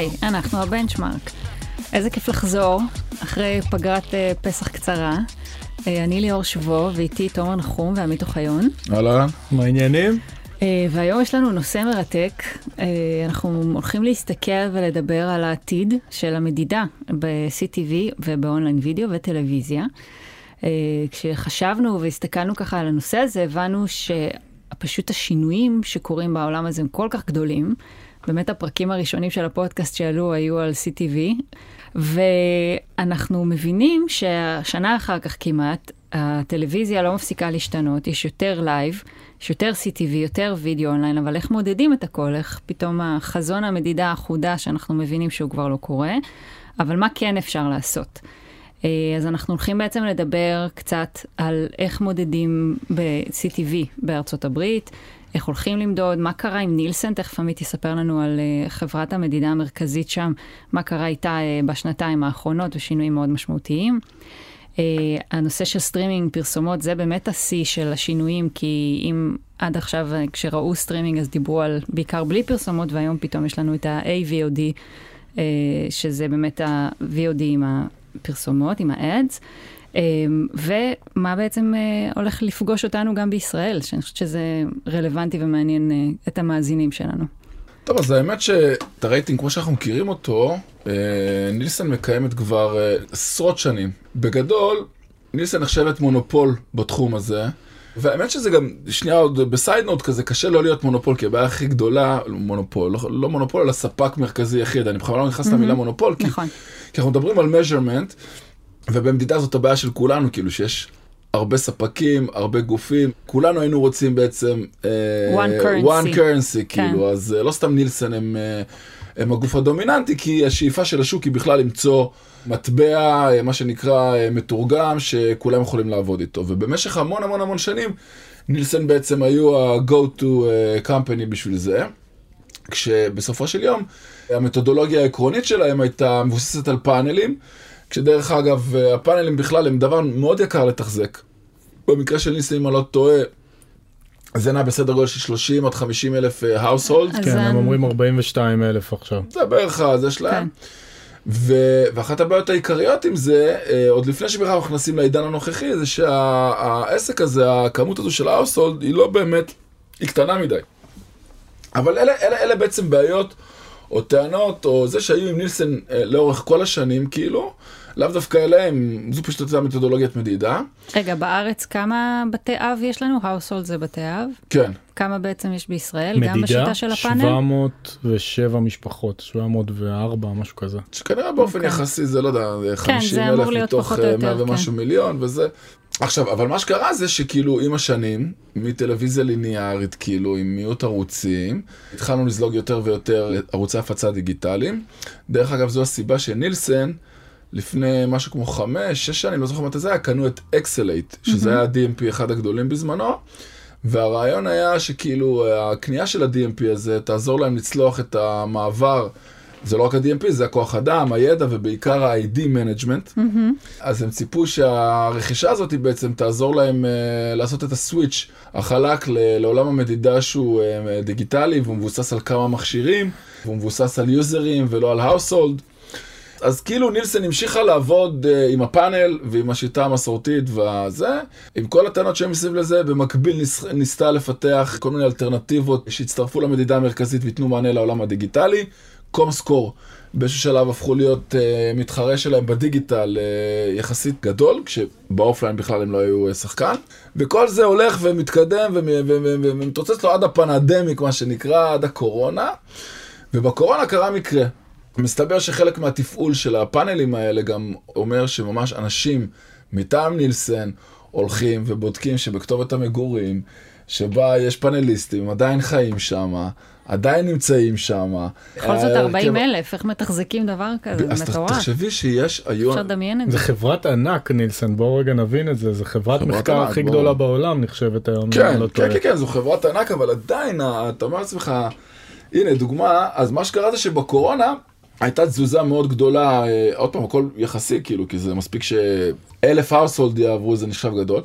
היי, אנחנו הבנצ'מארק. איזה כיף לחזור אחרי פגרת uh, פסח קצרה. Uh, אני ליאור שבו ואיתי תומר נחום ועמית אוחיון. אהלן. מה העניינים? Uh, והיום יש לנו נושא מרתק. Uh, אנחנו הולכים להסתכל ולדבר על העתיד של המדידה ב-CTV ובאונליין וידאו וטלוויזיה. Uh, כשחשבנו והסתכלנו ככה על הנושא הזה, הבנו שפשוט השינויים שקורים בעולם הזה הם כל כך גדולים. באמת הפרקים הראשונים של הפודקאסט שעלו היו על CTV, ואנחנו מבינים שהשנה אחר כך כמעט, הטלוויזיה לא מפסיקה להשתנות, יש יותר לייב, יש יותר CTV, יותר וידאו אונליין, אבל איך מודדים את הכל? איך פתאום החזון המדידה האחודה שאנחנו מבינים שהוא כבר לא קורה, אבל מה כן אפשר לעשות? אז אנחנו הולכים בעצם לדבר קצת על איך מודדים ב-CTV בארצות הברית, איך הולכים למדוד, מה קרה עם נילסן, תכף עמית יספר לנו על uh, חברת המדידה המרכזית שם, מה קרה איתה uh, בשנתיים האחרונות ושינויים מאוד משמעותיים. Uh, הנושא של סטרימינג פרסומות זה באמת השיא של השינויים, כי אם עד עכשיו כשראו סטרימינג אז דיברו על בעיקר בלי פרסומות, והיום פתאום יש לנו את ה-AVOD, uh, שזה באמת ה-VOD עם הפרסומות, עם ה-ads. אמ, ומה בעצם אה, הולך לפגוש אותנו גם בישראל, שאני חושבת שזה רלוונטי ומעניין אה, את המאזינים שלנו. טוב, אז האמת שאת הרייטינג, כמו שאנחנו מכירים אותו, אה, נילסון מקיימת כבר עשרות שנים. בגדול, נילסון נחשבת מונופול בתחום הזה. והאמת שזה גם, שנייה עוד בסייד נוט כזה, קשה לא להיות מונופול, כי הבעיה הכי גדולה, מונופול, לא, לא מונופול, אלא ספק מרכזי יחיד. אני בכלל לא נכנס mm-hmm. למילה מונופול, כי, נכון. כי אנחנו מדברים על measurement. ובמדידה זאת הבעיה של כולנו, כאילו שיש הרבה ספקים, הרבה גופים, כולנו היינו רוצים בעצם... אה, one currency. one currency, כן. כאילו, אז אה, לא סתם נילסון הם, אה, הם הגוף הדומיננטי, כי השאיפה של השוק היא בכלל למצוא מטבע, מה שנקרא, מתורגם, שכולם יכולים לעבוד איתו. ובמשך המון המון המון שנים, נילסון בעצם היו ה-go to company בשביל זה. כשבסופו של יום, המתודולוגיה העקרונית שלהם הייתה מבוססת על פאנלים. כשדרך אגב, הפאנלים בכלל הם דבר מאוד יקר לתחזק. במקרה של נילסן, אם אני לא טועה, זה נע בסדר גודל של 30 עד 50 אלף household. כן, הם אומרים 42 אלף עכשיו. זה בערך זה שלהם. כן. ו- ואחת הבעיות העיקריות עם זה, אה, עוד לפני שבכלל אנחנו נכנסים לעידן הנוכחי, זה שהעסק הזה, הכמות הזו של household, היא לא באמת, היא קטנה מדי. אבל אלה, אלה, אלה בעצם בעיות או טענות, או זה שהיו עם נילסן אה, לאורך כל השנים, כאילו, לאו דווקא אליהם, זו פשוט הייתה מתודולוגיית מדידה. רגע, בארץ כמה בתי אב יש לנו? household זה בתי אב? כן. כמה בעצם יש בישראל? מדידה, גם בשיטה של הפאנל? מדידה, 707 משפחות, 704, משהו כזה. שכנראה באופן okay. אוקיי. יחסי זה לא יודע, 50 כן, אלף מתוך 100 אה, ומשהו כן. מיליון וזה. עכשיו, אבל מה שקרה זה שכאילו עם השנים, מטלוויזיה ליניארית, כאילו עם מיעוט ערוצים, התחלנו לזלוג יותר ויותר ערוצי הפצה דיגיטליים. דרך אגב, זו הסיבה שנילסן, לפני משהו כמו חמש, שש שנים, לא זוכר מתי זה היה, קנו את eXelate, שזה היה ה-DMP אחד הגדולים בזמנו. והרעיון היה שכאילו הקנייה של ה-DMP הזה תעזור להם לצלוח את המעבר. זה לא רק ה-DMP, זה הכוח אדם, הידע ובעיקר ה-ID management. Mm-hmm. אז הם ציפו שהרכישה הזאת בעצם תעזור להם uh, לעשות את ה switch החלק לעולם המדידה שהוא uh, דיגיטלי והוא מבוסס על כמה מכשירים, והוא מבוסס על יוזרים ולא על household. אז כאילו נילסן המשיכה לעבוד uh, עם הפאנל ועם השיטה המסורתית וזה, עם כל הטענות שהן מסביב לזה, במקביל ניס, ניסתה לפתח כל מיני אלטרנטיבות שהצטרפו למדידה המרכזית וייתנו מענה לעולם הדיגיטלי. Comscore באיזשהו שלב הפכו להיות uh, מתחרה שלהם בדיגיטל uh, יחסית גדול, כשבאופליין בכלל הם לא היו uh, שחקן. וכל זה הולך ומתקדם ומתרוצץ לו עד ה pandemic, מה שנקרא, עד הקורונה. ובקורונה קרה מקרה. מסתבר שחלק מהתפעול של הפאנלים האלה גם אומר שממש אנשים מטעם נילסן הולכים ובודקים שבכתובת המגורים, שבה יש פאנליסטים, עדיין חיים שם, עדיין נמצאים שם. בכל זאת 40 אה, אלף, איך מתחזקים דבר כזה, מטורף. אז תחשבי שיש היום... אפשר לדמיין את זה. זה חברת ענק נילסון, בואו רגע נבין את זה, זה חברת מחקר הכי גדולה בעולם נחשבת היום. כן, לא כן, כן, כן, זו חברת ענק, אבל עדיין, אתה אומר לעצמך, הנה דוגמה, אז מה שקרה זה שבקורונה, הייתה תזוזה מאוד גדולה, אה, עוד פעם, הכל יחסי, כאילו, כי זה מספיק שאלף household יעברו, זה נחשב גדול.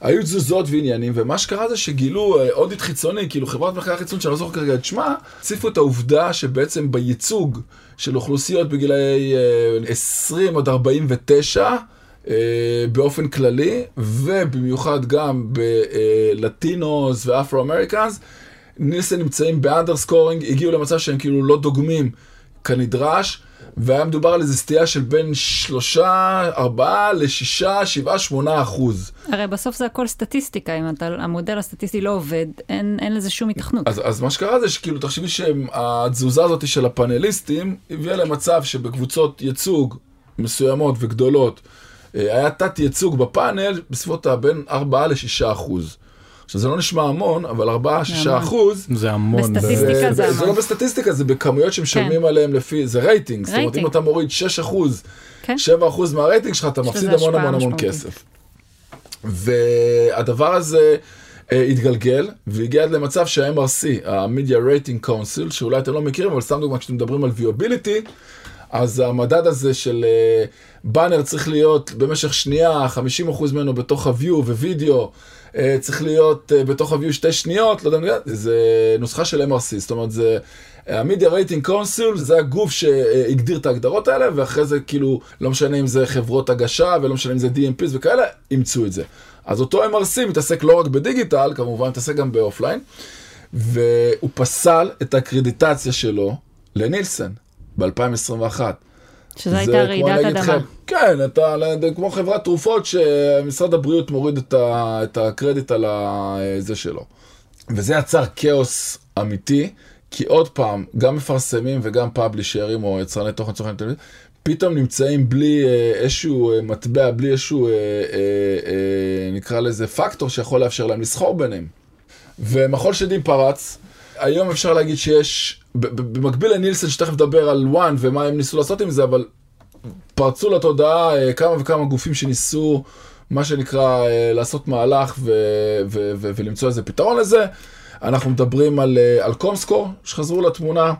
היו תזוזות ועניינים, ומה שקרה זה שגילו audit חיצוני, כאילו חברת מחקר חיצונית, שאני לא זוכר כרגע את שמה, הציפו את העובדה שבעצם בייצוג של אוכלוסיות בגילאי 20 עד 49, באופן כללי, ובמיוחד גם בלטינוס ו Afro-Americans, נילסן נמצאים ב underscoring, הגיעו למצב שהם כאילו לא דוגמים כנדרש, והיה מדובר על איזה סטייה של בין שלושה, ארבעה לשישה, שבעה, שמונה אחוז. הרי בסוף זה הכל סטטיסטיקה, אם אתה, המודל הסטטיסטי לא עובד, אין, אין לזה שום היתכנות. אז, אז מה שקרה זה שכאילו, תחשבי שהתזוזה הזאת של הפאנליסטים הביאה למצב שבקבוצות ייצוג מסוימות וגדולות, אה, היה תת ייצוג בפאנל בסביבות בין 4 ל-6 אחוז. עכשיו זה לא נשמע המון, אבל 4-6 אחוז, זה המון. בסטטיסטיקה זה המון. זה לא בסטטיסטיקה, זה בכמויות שמשלמים כן. עליהם לפי, זה רייטינג, זאת אומרת אם אתה מוריד 6 אחוז, 7 כן. אחוז מהרייטינג שלך, אתה מפסיד המון המון המון כסף. והדבר הזה uh, התגלגל, והגיע עד למצב שה-MRC, ה-Media Rating Council, שאולי אתם לא מכירים, אבל סתם דוגמא, כשאתם מדברים על viewability, אז המדד הזה של באנר uh, צריך להיות במשך שנייה, 50% ממנו בתוך ה-view ווידאו, אה, צריך להיות אה, בתוך ה-view שתי שניות, לא יודע, זה נוסחה של MRC, זאת אומרת זה... ה-Media Rating Council זה הגוף שהגדיר את ההגדרות האלה, ואחרי זה כאילו, לא משנה אם זה חברות הגשה, ולא משנה אם זה DMPs וכאלה, אימצו את זה. אז אותו MRC מתעסק לא רק בדיגיטל, כמובן מתעסק גם באופליין, והוא פסל את הקרדיטציה שלו לנילסון ב-2021. שזו הייתה רעידת אדמה. כן, אתה, כמו חברת תרופות שמשרד הבריאות מוריד את, ה, את הקרדיט על זה שלו. וזה יצר כאוס אמיתי, כי עוד פעם, גם מפרסמים וגם פאבלישרים או יצרני תוכן צרכני טלוויזיה, פתאום נמצאים בלי אה, איזשהו אה, מטבע, בלי איזשהו, אה, אה, אה, נקרא לזה פקטור שיכול לאפשר להם לסחור ביניהם. ומחול שדים פרץ, היום אפשר להגיד שיש במקביל לנילסון, שתכף נדבר על וואן ומה הם ניסו לעשות עם זה, אבל פרצו לתודעה אה, כמה וכמה גופים שניסו, מה שנקרא, אה, לעשות מהלך ולמצוא איזה פתרון לזה. אנחנו מדברים על, אה, על קומסקור שחזרו לתמונה,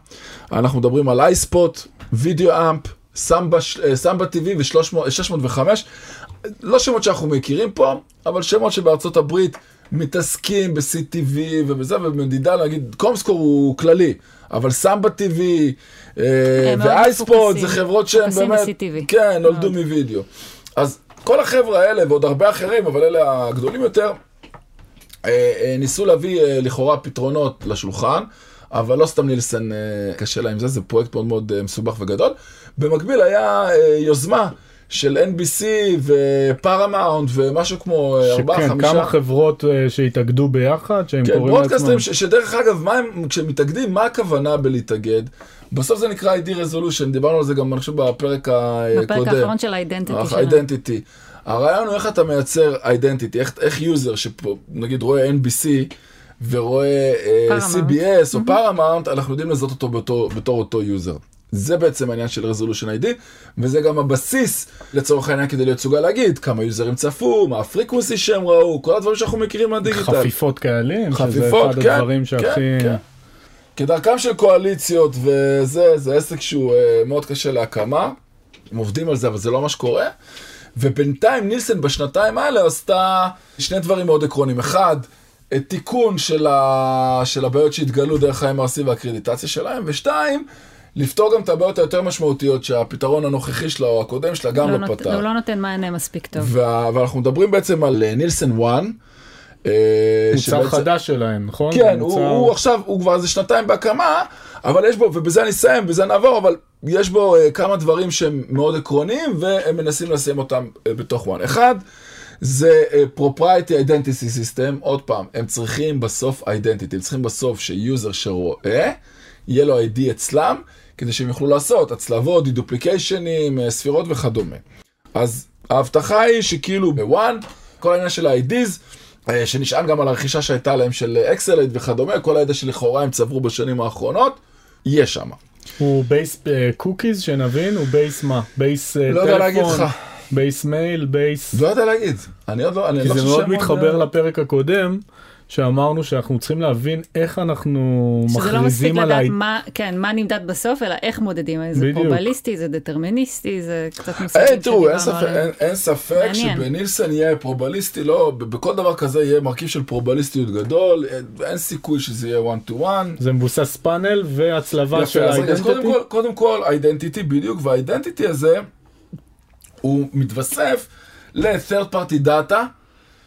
אנחנו מדברים על אייספוט, וידאו אמפ, סמבה, סמבה TV ו-605, לא שמות שאנחנו מכירים פה, אבל שמות שבארצות הברית מתעסקים ב-CTV ובזה, ובמדידה, נגיד, קומסקור הוא כללי. אבל סמבה טיווי אה, ואייספורט זה חברות שהן באמת, כן, נולדו מווידאו. אז כל החבר'ה האלה ועוד הרבה אחרים, אבל אלה הגדולים יותר, אה, אה, ניסו להביא לכאורה פתרונות לשולחן. אבל לא סתם נילסן קשה לה עם זה, זה פרויקט מאוד מאוד מסובך וגדול. במקביל היה יוזמה של NBC ופרמאונט ומשהו כמו ארבעה, חמישה. שכן, כמה חברות אה, שהתאגדו ביחד, שהם כן, קוראים לעצמם. כן, ברודקאסטרים, שדרך אגב, מה הם, כשמתאגדים, מה הכוונה בלהתאגד? בסוף זה נקרא ID Resolution, דיברנו על זה גם, אני חושב, בפרק הקודם. בפרק האחרון של ה-Identity שלנו. identity. הרעיון הוא איך אתה מייצר identity, איך, איך יוזר שנגיד רואה NBC ורואה uh, CBS או פרמאונט, אנחנו יודעים לזהות אותו בתור, בתור אותו יוזר. זה בעצם העניין של רזולושן איי-די, וזה גם הבסיס לצורך העניין כדי להיות סוגל להגיד כמה יוזרים צפו, מה הפריקווסי שהם ראו, כל הדברים שאנחנו מכירים מהדיגיטל. חפיפות קהלים, חפיפות, שזה אחד כן, הדברים שהכי... כן, כן. כדרכם של קואליציות וזה, זה עסק שהוא uh, מאוד קשה להקמה, הם עובדים על זה אבל זה לא מה שקורה. ובינתיים נילסן בשנתיים האלה עשתה שני דברים מאוד עקרוניים. אחד, תיקון של, ה... של הבעיות שהתגלו דרך ה-MRC והקרדיטציה שלהם, ושתיים, לפתור גם את הבעיות היותר משמעותיות שהפתרון הנוכחי שלה או הקודם שלה גם לא, לא פתר. הוא לא נותן מענה מספיק טוב. וה, ואנחנו מדברים בעצם על אה, נילסן 1. אה, מוצר שבעצם... חדש שלהם, נכון? כן, מוצר... הוא, הוא עכשיו, הוא כבר איזה שנתיים בהקמה, אבל יש בו, ובזה אני אסיים, בזה נעבור, אבל יש בו uh, כמה דברים שהם מאוד עקרוניים, והם מנסים לשים אותם uh, בתוך 1. אחד, זה uh, propriety identity system, עוד פעם, הם צריכים בסוף identity, הם צריכים בסוף שיוזר שרואה, יהיה לו ID אצלם, כדי שהם יוכלו לעשות הצלבות, דידופליקיישנים, אה, ספירות וכדומה. אז ההבטחה היא שכאילו ב ONE, כל העניין של ה-IDs, אה, שנשען גם על הרכישה שהייתה להם של eXelate וכדומה, כל הידע שלכאורה הם צברו בשנים האחרונות, יהיה שם. הוא base cookies שנבין? הוא base מה? base טלפון? לא יודע להגיד לך. base מייל, base... לא יודע להגיד. אני עוד לא... כי זה מאוד מתחבר לפרק הקודם. שאמרנו שאנחנו צריכים להבין איך אנחנו מכריזים על... שזה לא מספיק לדעת מה, כן, מה נמדד בסוף, אלא איך מודדים, זה probabilistic, זה deterministic, זה קצת מושגים תראו, אין ספק, אין, אין ספק שבנילסון יהיה probabilistic, לא, בכל דבר כזה יהיה מרכיב של פרובליסטיות גדול, אין, אין סיכוי שזה יהיה one to one. זה מבוסס פאנל והצלבה של ה identity. אז קודם כל, קודם כל, ה identity בדיוק, וה identity הזה, הוא מתווסף ל-third party data,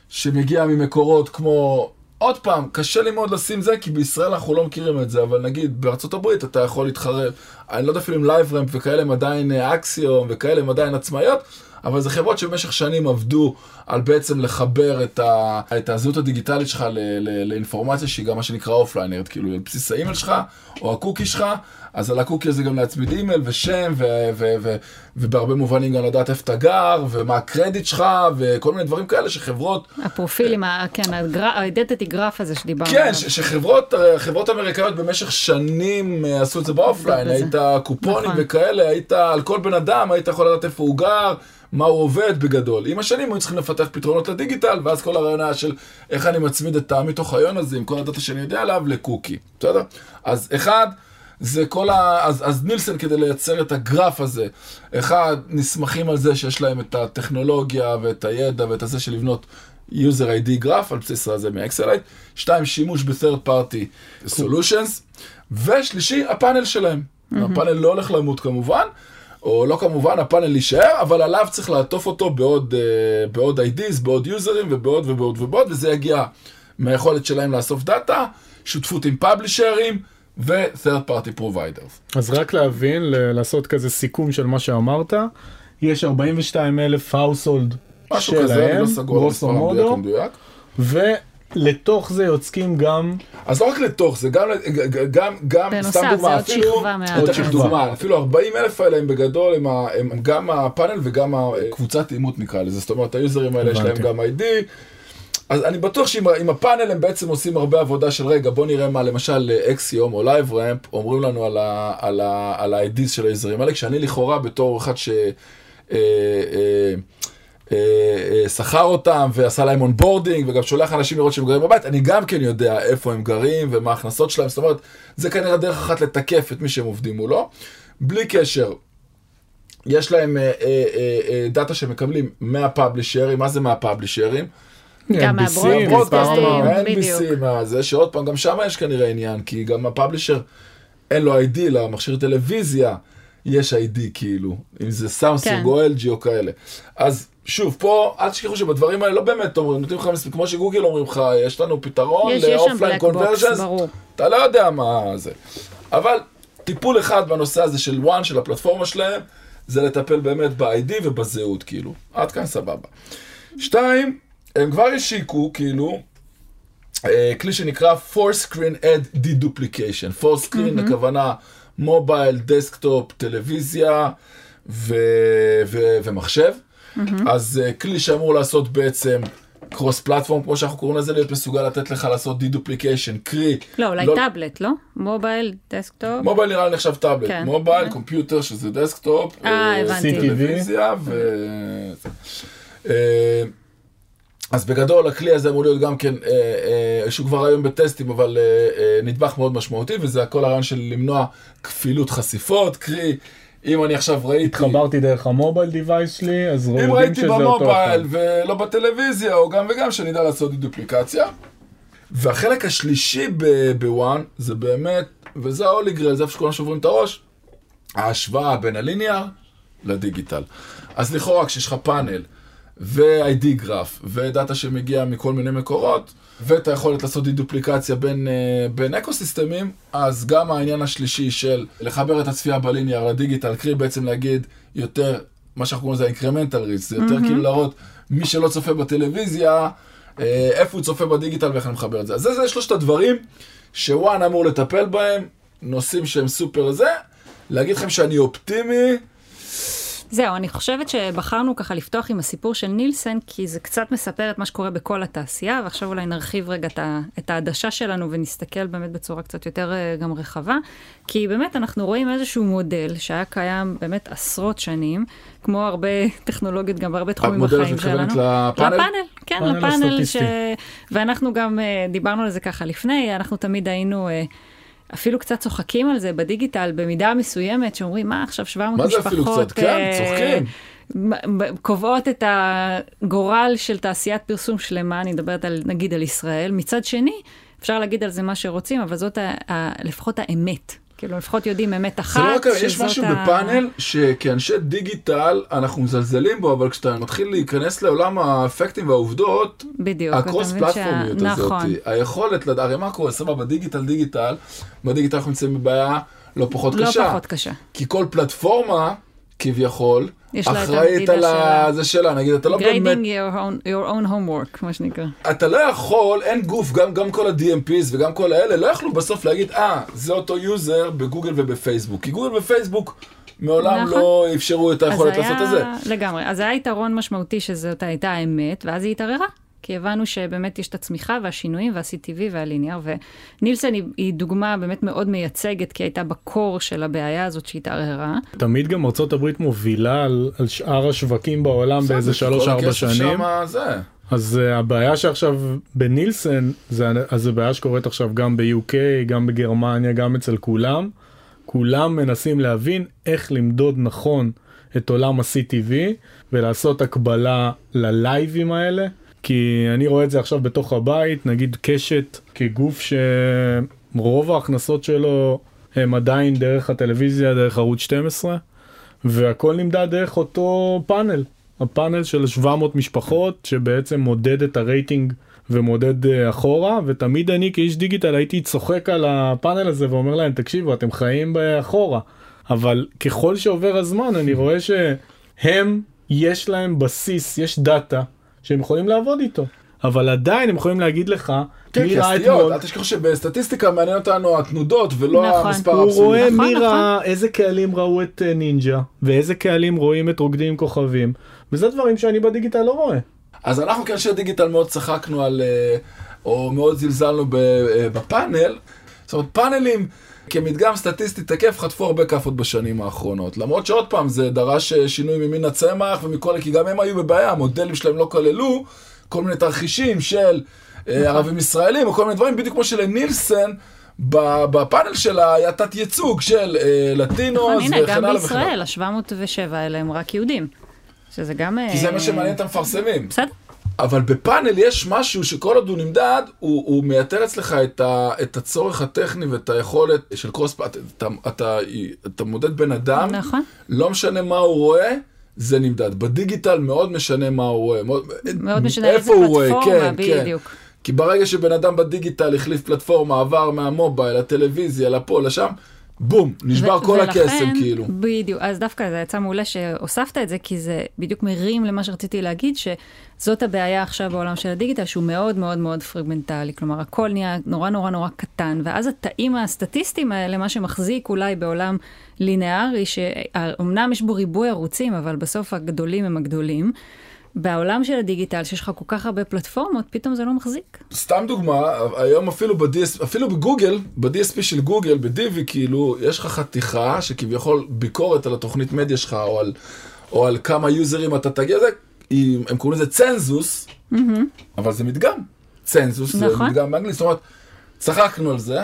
שמגיע ממקורות כמו עוד פעם, קשה לי מאוד לשים זה, כי בישראל אנחנו לא מכירים את זה, אבל נגיד בארצות הברית אתה יכול להתחרב, אני לא יודע אפילו אם לייבראמפ וכאלה הם עדיין אקסיום וכאלה הם עדיין עצמאיות, אבל זה חברות שבמשך שנים עבדו על בעצם לחבר את, ה, את הזהות הדיגיטלית שלך ל, ל, לאינפורמציה שהיא גם מה שנקרא אופליינרית, כאילו על בסיס האימייל שלך או הקוקי שלך, אז על הקוקי הזה גם להצמיד אימייל ושם, ו, ו, ו, ובהרבה מובנים גם לדעת איפה אתה גר, ומה הקרדיט שלך, וכל מיני דברים כאלה שחברות... הפרופילים, כן, האידנטיטי גרף הזה שדיברנו כן, שחברות חברות אמריקאיות במשך שנים אה, עשו את זה באופליין, היית קופונים נכון. וכאלה, היית על כל בן אדם, היית יכול לדעת איפה הוא גר. מה הוא עובד בגדול. עם השנים היו צריכים לפתח פתרונות לדיגיטל, ואז כל הרעיון היה של איך אני מצמיד את מתוך היום הזה עם כל הדאטה שאני יודע עליו לקוקי, בסדר? אז אחד, זה כל ה... אז, אז נילסון כדי לייצר את הגרף הזה, אחד, נסמכים על זה שיש להם את הטכנולוגיה ואת הידע ואת הזה של לבנות user ID graph על בסיס הזה מאקסלייט, שתיים, שימוש ב-third party solutions, ושלישי, הפאנל שלהם. Mm-hmm. הפאנל לא הולך למות כמובן, או לא כמובן, הפאנל יישאר, אבל עליו צריך לעטוף אותו בעוד, uh, בעוד IDs, בעוד יוזרים ובעוד ובעוד ובעוד, וזה יגיע מהיכולת שלהם לאסוף דאטה, שותפות עם פאבלישרים ו-third party providers. אז רק להבין, לעשות כזה סיכום של מה שאמרת, יש 42 אלף household משהו שלהם, כזה, אני לא סגור על מספר המדויק המדויק. לתוך זה יוצקים גם... אז לא רק לתוך זה, גם, גם, גם בנוסף, סתם דוגמה, אפילו, עוד שכבה. דוגמה, אפילו 40 אלף האלה הם בגדול, הם, הם, הם גם הפאנל וגם הקבוצת אימות נקרא לזה, זאת אומרת היוזרים האלה יש להם גם ID. אז אני בטוח שעם הפאנל הם בעצם עושים הרבה עבודה של רגע בוא נראה מה למשל אקסיום או לייבראמפ אומרים לנו על ה-IDs של היוזרים האלה, כשאני לכאורה בתור אחד ש... אה, אה, שכר אותם ועשה להם onboarding וגם שולח אנשים לראות שהם גרים בבית, אני גם כן יודע איפה הם גרים ומה ההכנסות שלהם, זאת אומרת, זה כנראה דרך אחת לתקף את מי שהם עובדים מולו. בלי קשר, יש להם אה, אה, אה, דאטה שמקבלים מה publisherים, מה זה מה publisherים? גם מה broadcastים, בדיוק. זה שעוד פעם, גם שם יש כנראה עניין, כי גם ה publisher אין לו ID למכשיר טלוויזיה. יש ID כאילו, אם זה סמסונג כן. או LG או כאלה. אז שוב, פה אל תשכחו שבדברים האלה לא באמת אומרים, נותנים לך מספיק, כמו שגוגל אומרים לך, יש לנו פתרון ל offline conversions, אתה לא יודע מה זה. אבל טיפול אחד בנושא הזה של וואן, של הפלטפורמה שלהם, זה לטפל באמת ב-ID ובזהות, כאילו. עד כאן סבבה. שתיים, הם כבר השיקו, כאילו, אה, כלי שנקרא four screen ad deduplication. four screen, mm-hmm. הכוונה מובייל, דסקטופ, טלוויזיה ו- ו- ומחשב. Mm-hmm. אז uh, כלי שאמור לעשות בעצם cross platform, כמו שאנחנו קוראים לזה, להיות מסוגל לתת לך לעשות deduplication, קרי... לא, אולי לא... טאבלט, לא? מובייל, דסקטופ? מובייל נראה לי נחשב טאבלט. כן. מובייל, כן. computer, שזה דסקטופ. אה, אה הבנתי. טלוויזיה ו... אה, אז בגדול הכלי הזה אמור להיות גם כן, אה, אה, שהוא כבר היום בטסטים, אבל אה, אה, נדבך מאוד משמעותי, וזה הכל הרעיון של למנוע כפילות חשיפות, קרי אם אני עכשיו ראיתי... התחברתי דרך ה mobile device שלי, אז רואים שזה אותו אחד. אם ראיתי במובייל ולא בטלוויזיה, או גם וגם, שאני אדע לעשות דופליקציה. והחלק השלישי בוואן, זה באמת, וזה ההולי גרל, זה איפה שכולם שוברים את הראש, ההשוואה בין הליניאר לדיגיטל. אז לכאורה כשיש לך פאנל, ו-ID גרף, ודאטה שמגיע מכל מיני מקורות, ואת היכולת לעשות דידופליקציה בין, uh, בין אקוסיסטמים, אז גם העניין השלישי של לחבר את הצפייה בליניאר לדיגיטל, קרי בעצם להגיד יותר, מה שאנחנו קוראים לזה אינקרמנטל ריס, זה יותר mm-hmm. כאילו להראות מי שלא צופה בטלוויזיה, uh, איפה הוא צופה בדיגיטל ואיך אני מחבר את זה. אז זה, זה שלושת הדברים שוואן אמור לטפל בהם, נושאים שהם סופר זה, להגיד לכם שאני אופטימי, זהו, אני חושבת שבחרנו ככה לפתוח עם הסיפור של נילסן, כי זה קצת מספר את מה שקורה בכל התעשייה, ועכשיו אולי נרחיב רגע את העדשה שלנו ונסתכל באמת בצורה קצת יותר אה, גם רחבה, כי באמת אנחנו רואים איזשהו מודל שהיה קיים באמת עשרות שנים, כמו הרבה טכנולוגיות גם בהרבה תחומים בחיים שלנו. המודל לפאנל? לפאנל, כן, לפאנל, ש... ואנחנו גם אה, דיברנו על זה ככה לפני, אנחנו תמיד היינו... אפילו קצת צוחקים על זה בדיגיטל במידה מסוימת, שאומרים, מה עכשיו 700 משפחות... מה זה אפילו קצת? כן, אה, צוחקים. קובעות את הגורל של תעשיית פרסום שלמה, אני מדברת על, נגיד על ישראל. מצד שני, אפשר להגיד על זה מה שרוצים, אבל זאת ה, ה, לפחות האמת. כאילו לפחות יודעים אמת אחת. זה לא ככה, יש משהו ה... בפאנל שכאנשי דיגיטל אנחנו מזלזלים בו, אבל כשאתה מתחיל להיכנס לעולם האפקטים והעובדות, בדיוק, ה cross פלטפורמיות שה... הזאת, נכון. היכולת, לדעת, הרי מה קורה, סבבה, דיגיטל, דיגיטל, בדיגיטל אנחנו נמצאים בבעיה לא פחות לא קשה. לא פחות קשה. כי כל פלטפורמה, כביכול, אחראית על זה שלה, נגיד, אתה לא באמת... grading your own, your own homework, מה שנקרא. אתה לא יכול, אין גוף, גם, גם כל ה-DMPs וגם כל האלה, לא יכלו בסוף להגיד, אה, זה אותו יוזר בגוגל ובפייסבוק. כי גוגל ופייסבוק מעולם נכון. לא אפשרו את היכולת לעשות את זה. לגמרי. אז היה יתרון משמעותי שזאת הייתה האמת, ואז היא התערערה. כי הבנו שבאמת יש את הצמיחה והשינויים וה-CTV והליניאר, ונילסון היא, היא דוגמה באמת מאוד מייצגת, כי הייתה בקור של הבעיה הזאת שהתערערה. תמיד גם ארה"ב מובילה על, על שאר השווקים בעולם באיזה 3-4 שנים. אז uh, הבעיה שעכשיו בנילסון, זה, אז זה בעיה שקורית עכשיו גם ב-UK, גם בגרמניה, גם אצל כולם. כולם מנסים להבין איך למדוד נכון את עולם ה-CTV ולעשות הקבלה ללייבים האלה. כי אני רואה את זה עכשיו בתוך הבית, נגיד קשת כגוף שרוב ההכנסות שלו הם עדיין דרך הטלוויזיה, דרך ערוץ 12, והכל נמדד דרך אותו פאנל, הפאנל של 700 משפחות שבעצם מודד את הרייטינג ומודד uh, אחורה, ותמיד אני כאיש דיגיטל הייתי צוחק על הפאנל הזה ואומר להם, תקשיבו, אתם חיים באחורה. אבל ככל שעובר הזמן אני רואה שהם, יש להם בסיס, יש דאטה. שהם יכולים לעבוד איתו. אבל עדיין הם יכולים להגיד לך, כן, מי ראה אתמול... אל תשכח שבסטטיסטיקה מעניין אותנו התנודות ולא נכון. המספר האבסולוטי. הוא רואה נכון, מי נכון. ראה, איזה קהלים ראו את אה, נינג'ה, ואיזה קהלים רואים את רוקדים עם כוכבים, וזה דברים שאני בדיגיטל לא רואה. אז אנחנו כאנשי דיגיטל מאוד צחקנו על, אה, או מאוד זלזלנו אה, בפאנל. זאת אומרת, פאנלים כמדגם סטטיסטי תקף חטפו הרבה כאפות בשנים האחרונות. למרות שעוד פעם זה דרש אה, שינוי ממין הצמח ומכל, כי גם הם היו בבעיה, המודלים שלהם לא כללו כל מיני תרחישים של אה, נכון. ערבים ישראלים או כל מיני דברים, בדיוק כמו שלנילסן. בפאנל שלה היה תת ייצוג של אה, לטינוס וכן הלאה וכן הלאה. הנה, גם בישראל, ה-707 האלה הם רק יהודים. שזה גם... כי זה מה שמעניין את המפרסמים. בסדר. אבל בפאנל יש משהו שכל עוד הוא נמדד, הוא, הוא מייתר אצלך את, ה, את הצורך הטכני ואת היכולת של קרוס, אתה, אתה, אתה, אתה מודד בן אדם, נכון. לא משנה מה הוא רואה, זה נמדד. בדיגיטל מאוד משנה מה הוא רואה. מאוד, מאוד משנה איזה פלטפורמה, כן, כן. בדיוק. כן. כי ברגע שבן אדם בדיגיטל החליף פלטפורמה, עבר מהמובייל, לטלוויזיה, לפה, לשם, בום, נשבר כל הקסם כאילו. בדיוק, אז דווקא זה יצא מעולה שהוספת את זה, כי זה בדיוק מרים למה שרציתי להגיד, שזאת הבעיה עכשיו בעולם של הדיגיטל, שהוא מאוד מאוד מאוד פרגמנטלי, כלומר הכל נהיה נורא נורא נורא קטן, ואז התאים הסטטיסטיים האלה, מה שמחזיק אולי בעולם לינארי, שאומנם יש בו ריבוי ערוצים, אבל בסוף הגדולים הם הגדולים. בעולם של הדיגיטל, שיש לך כל כך הרבה פלטפורמות, פתאום זה לא מחזיק. סתם דוגמה, היום אפילו, ב-DS, אפילו בגוגל, ב-DSP של גוגל, בדיבי, כאילו, יש לך חתיכה שכביכול ביקורת על התוכנית מדיה שלך, או על, או על כמה יוזרים אתה תגיע, זה, הם קוראים לזה צנזוס, mm-hmm. אבל זה מדגם. צנזוס נכון. זה מדגם באנגלית, זאת אומרת, צחקנו על זה.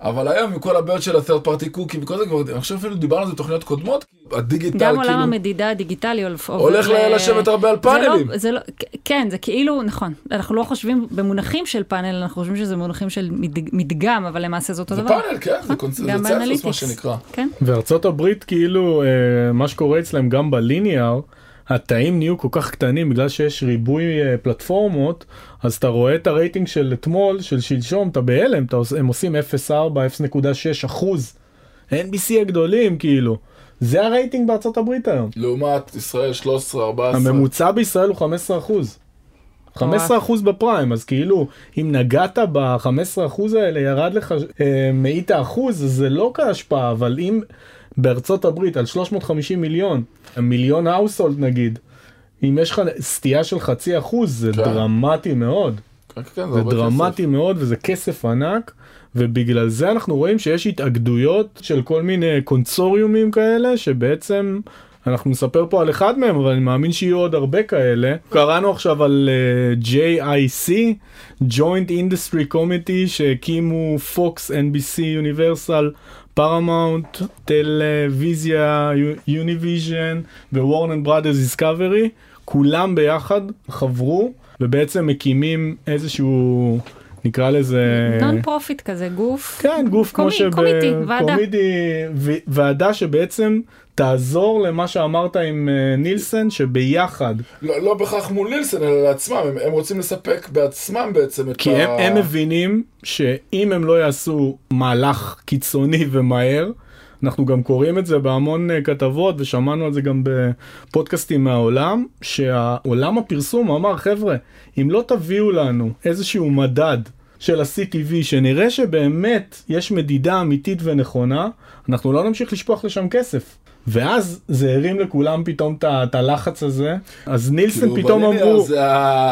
אבל היום עם כל הבעיות של ה-third party cookie וכל זה כבר, אני חושב אפילו דיברנו על זה בתוכניות קודמות, הדיגיטל גם כאילו... גם עולם המדידה הדיגיטלי הולך ל... לשבת הרבה על פאנלים. זה לא, זה לא, כן, זה כאילו, נכון, אנחנו לא חושבים במונחים של פאנל, אנחנו חושבים שזה מונחים של מדגם, אבל למעשה זה אותו דבר. זה פאנל, כן, זה. זה צנזוס מה שנקרא. כן. וארצות הברית כאילו, אה, מה שקורה אצלם גם בליניאר, התאים נהיו כל כך קטנים בגלל שיש ריבוי uh, פלטפורמות, אז אתה רואה את הרייטינג של אתמול, של שלשום, אתה בהלם, הם עושים 0.4, 0.6 אחוז. NBC הגדולים כאילו. זה הרייטינג בארצות הברית היום. לעומת ישראל 13, 14. הממוצע בישראל הוא 15 אחוז. 15 אחוז בפריים, אז כאילו, אם נגעת ב-15 אחוז האלה, ירד לך אה, מאית האחוז, זה לא כהשפעה, אבל אם בארצות הברית על 350 מיליון, מיליון household נגיד, אם יש לך סטייה של חצי אחוז זה כן. דרמטי מאוד. כן, כן, זה, זה דרמטי כסף. מאוד וזה כסף ענק ובגלל זה אנחנו רואים שיש התאגדויות של כל מיני קונסוריומים כאלה שבעצם אנחנו נספר פה על אחד מהם, אבל אני מאמין שיהיו עוד הרבה כאלה. קראנו עכשיו על uh, JIC, Joint Industry Committee, שהקימו Fox, NBCUniversal, Paramount, טלוויזיה, Univision ו-Warner Brothers Discovery, כולם ביחד חברו ובעצם מקימים איזשהו... נקרא לזה... נון profit כזה, גוף. כן, גוף commi, כמו שב... committee, ועדה. ועדה שבעצם תעזור למה שאמרת עם אה, נילסן, שביחד. לא, לא בהכרח מול נילסן, אלא לעצמם, הם, הם רוצים לספק בעצמם בעצם את כי ה... כי הם, הם מבינים שאם הם לא יעשו מהלך קיצוני ומהר, אנחנו גם קוראים את זה בהמון אה, כתבות ושמענו על זה גם בפודקאסטים מהעולם, שהעולם הפרסום אמר חבר'ה, אם לא תביאו לנו איזשהו מדד של ה-CTV שנראה שבאמת יש מדידה אמיתית ונכונה, אנחנו לא נמשיך לשפוך לשם כסף. ואז זה הרים לכולם פתאום את הלחץ הזה, אז נילסון כאילו פתאום אמרו... זה.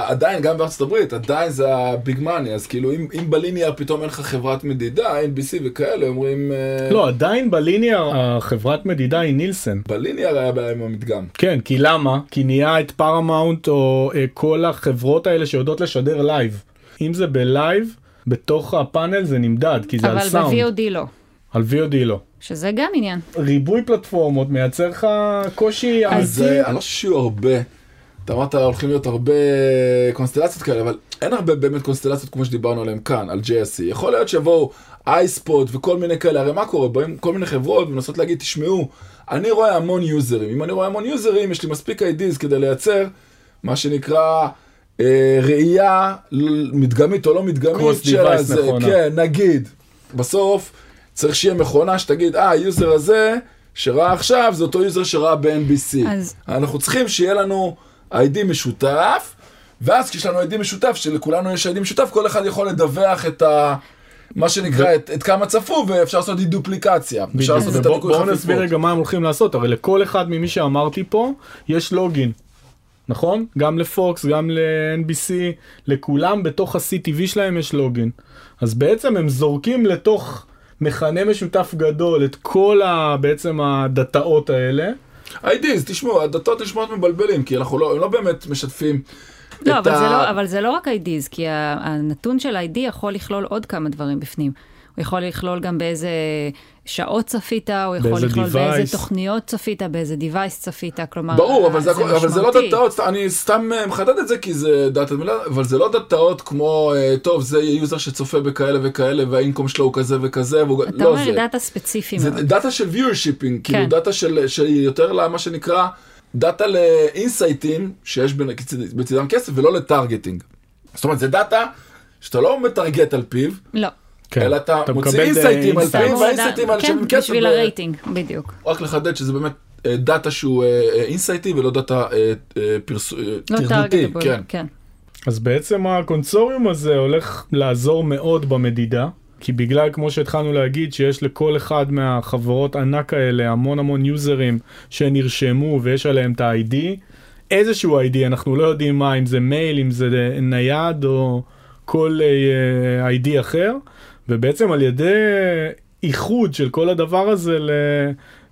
עדיין, גם בארצות הברית, עדיין זה ה big money, אז כאילו אם, אם ב linear פתאום אין לך חברת מדידה, NBC וכאלה, אומרים... אה, לא, עדיין ב linear החברת מדידה היא נילסון. ב linear היה בעיה עם המדגם. כן, כי למה? כי נהיה את פארמאונט או אה, כל החברות האלה שיודעות לשדר לייב. אם זה בלייב, בתוך הפאנל זה נמדד, כי זה על סאונד. אבל ב-VOD לא. על VOD לא. שזה גם עניין. ריבוי פלטפורמות מייצר לך קושי אז אני לא חושב שיהיו הרבה. אתה אמרת הולכים להיות הרבה קונסטלציות כאלה, אבל אין הרבה באמת קונסטלציות כמו שדיברנו עליהם כאן, על JSC. יכול להיות שיבואו אייספוט וכל מיני כאלה, הרי מה קורה? באים כל מיני חברות ומנסות להגיד, תשמעו, אני רואה המון יוזרים. אם אני רואה המון יוזרים, יש לי מספיק איי-דיז כדי לייצר מה שנקרא אה, ראייה מדגמית או לא מדגמית של הזה. כן, נגיד. בסוף, צריך שיהיה מכונה שתגיד, אה, היוזר הזה שראה עכשיו זה אותו יוזר שראה ב-NBC. אז... אנחנו צריכים שיהיה לנו ID משותף, ואז כשיש לנו ID משותף, שלכולנו יש ID משותף, כל אחד יכול לדווח את ה... מה שנקרא, ו... את, את כמה צפו, ואפשר לעשות דידופליקציה. אפשר לעשות את חפיפות. בואו נסביר רגע מה הם הולכים לעשות, הרי לכל אחד ממי שאמרתי פה, יש לוגין. נכון? גם לפוקס, גם ל-NBC, לכולם בתוך ה-CTV שלהם יש לוגין. אז בעצם הם זורקים לתוך מכנה משותף גדול את כל ה, בעצם הדאטאות האלה. IDs, תשמעו, הדאטות נשמעות מבלבלים, כי אנחנו לא, לא באמת משתפים. לא, אבל, ה... זה לא, אבל זה לא רק IDs, כי הנתון של ID יכול לכלול עוד כמה דברים בפנים. הוא יכול לכלול גם באיזה שעות צפית, הוא יכול לכלול device. באיזה תוכניות צפית, באיזה device צפית, כלומר, ברור, אבל זה, זה, אבל זה לא דאטאות, אני סתם אה, מחדד את זה כי זה דאטה אבל זה לא דאטאות כמו, אה, טוב, זה user שצופה בכאלה וכאלה, וה income שלו הוא כזה וכזה, והוא, אתה לא אומר זה. דאטה ספציפי זה מאוד. דאטה של viewership, כאילו, כן. דאטה של, של יותר למה שנקרא, דאטה ל insightים, שיש בצידם כסף, ולא ל targeting. זאת אומרת, זה דאטה שאתה לא מטרגט על פיו. לא. כן. אלא אתה, אתה מוציא insightים על פניו וה insightים על שם כסף. בשביל הרייטינג, בדיוק. רק לחדד שזה באמת אה, דאטה שהוא insightי אה, ולא דאטה אה. לא כן. כן. אז בעצם הקונסוריום הזה הולך לעזור מאוד במדידה. כי בגלל כמו שהתחלנו להגיד שיש לכל אחד מהחברות ענק האלה המון המון userים שנרשמו ויש עליהם את ה-ID, איזשהו ID, אנחנו לא יודעים מה, אם זה מייל, אם זה נייד או כל uh, ID אחר, ובעצם על ידי איחוד של כל הדבר הזה ל...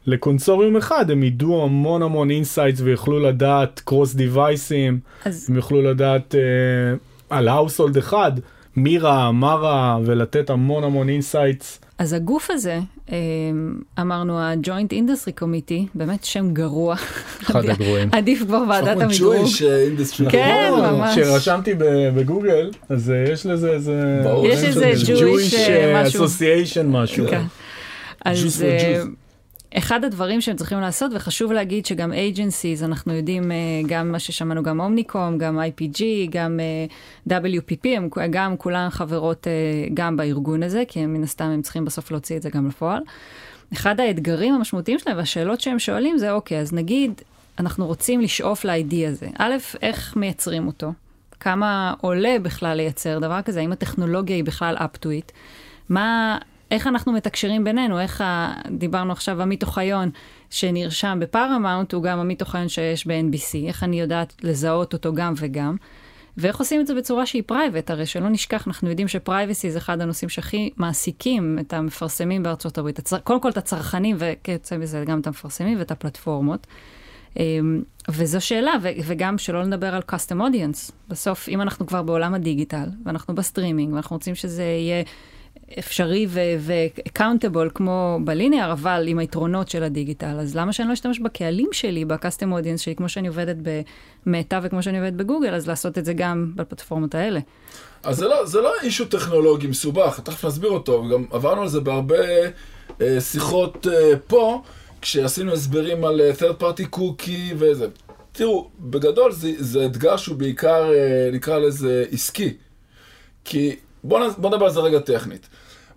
לקונסוריום אחד הם ידעו המון המון insights ויוכלו לדעת cross deviceים, אז... הם יוכלו לדעת uh, על ה household אחד, מי ראה, מה ראה, ולתת המון המון insights. אז הגוף הזה, אמ, אמרנו ה-Joint Industry Committee, באמת שם גרוע. אחד הגרועים. עדיף כבר ועדת המדרוג. כן, ממש. כשרשמתי בגוגל, אז אה, יש לזה איזה... יש איזה Jewish אה, משהו. Association משהו. כן. אז אחד הדברים שהם צריכים לעשות, וחשוב להגיד שגם agencies, אנחנו יודעים אה, גם מה ששמענו, גם אומניקום, גם IPG, גם אה, WPP, הם גם כולן חברות אה, גם בארגון הזה, כי הם מן הסתם הם צריכים בסוף להוציא את זה גם לפועל. אחד האתגרים המשמעותיים שלהם והשאלות שהם שואלים זה, אוקיי, אז נגיד, אנחנו רוצים לשאוף ל-ID הזה. א', איך מייצרים אותו? כמה עולה בכלל לייצר דבר כזה? האם הטכנולוגיה היא בכלל up to it? מה, איך אנחנו מתקשרים בינינו, איך ה... דיברנו עכשיו, עמית אוחיון שנרשם בפארמאונט, הוא גם עמית אוחיון שיש ב-NBC, איך אני יודעת לזהות אותו גם וגם. ואיך עושים את זה בצורה שהיא private, הרי שלא נשכח, אנחנו יודעים ש privacy זה אחד הנושאים שהכי מעסיקים את המפרסמים בארצות הברית. הצר... קודם כל את הצרכנים, וכיוצא בזה גם את המפרסמים ואת הפלטפורמות. אמ, וזו שאלה, ו- וגם שלא נדבר על custom audience. בסוף, אם אנחנו כבר בעולם הדיגיטל, ואנחנו בסטרימינג, ואנחנו רוצים שזה יהיה addressable ו-accountable כמו בליניאר, אבל עם היתרונות של הדיגיטל, אז למה שאני לא אשתמש בקהלים שלי, ב-custom audience שלי, כמו שאני עובדת במטא וכמו שאני עובדת בגוגל, אז לעשות את זה גם בפלטפורמות האלה. אז זה לא, זה לא אישו טכנולוגי מסובך, תכף נסביר אותו, וגם עברנו על זה בהרבה אה, שיחות אה, פה. כשעשינו הסברים על אה, third party cookie וזה. תראו, בגדול זה, זה אתגר שהוא בעיקר, אה, נקרא לזה, עסקי. כי בואו בוא נדבר על זה רגע טכנית.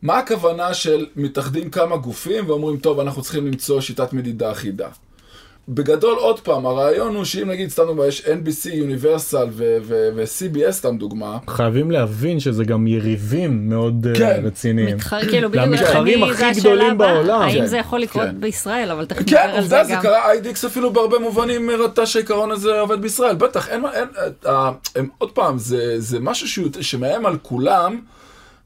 מה הכוונה של מתאחדים כמה גופים ואומרים, טוב, אנחנו צריכים למצוא שיטת מדידה אחידה? בגדול, עוד פעם, הרעיון הוא שאם נגיד, סתם דוגמא, יש NBC, Universal ו-CBS, סתם דוגמה. חייבים להבין שזה גם יריבים מאוד אה, כן. רציניים. מתחר, כאילו, בדיוק, המתחרים הכי גדולים בעולם. האם כן. זה יכול לקרות כן. בישראל, אבל תכף נדבר כן, על זה גם. כן, עובדה, זה קרה, IDX אפילו בהרבה מובנים הראתה שהעיקרון הזה עובד בישראל. בטח, אין, אין, אה, הם, עוד פעם, זה, זה משהו שמאיים על כולם,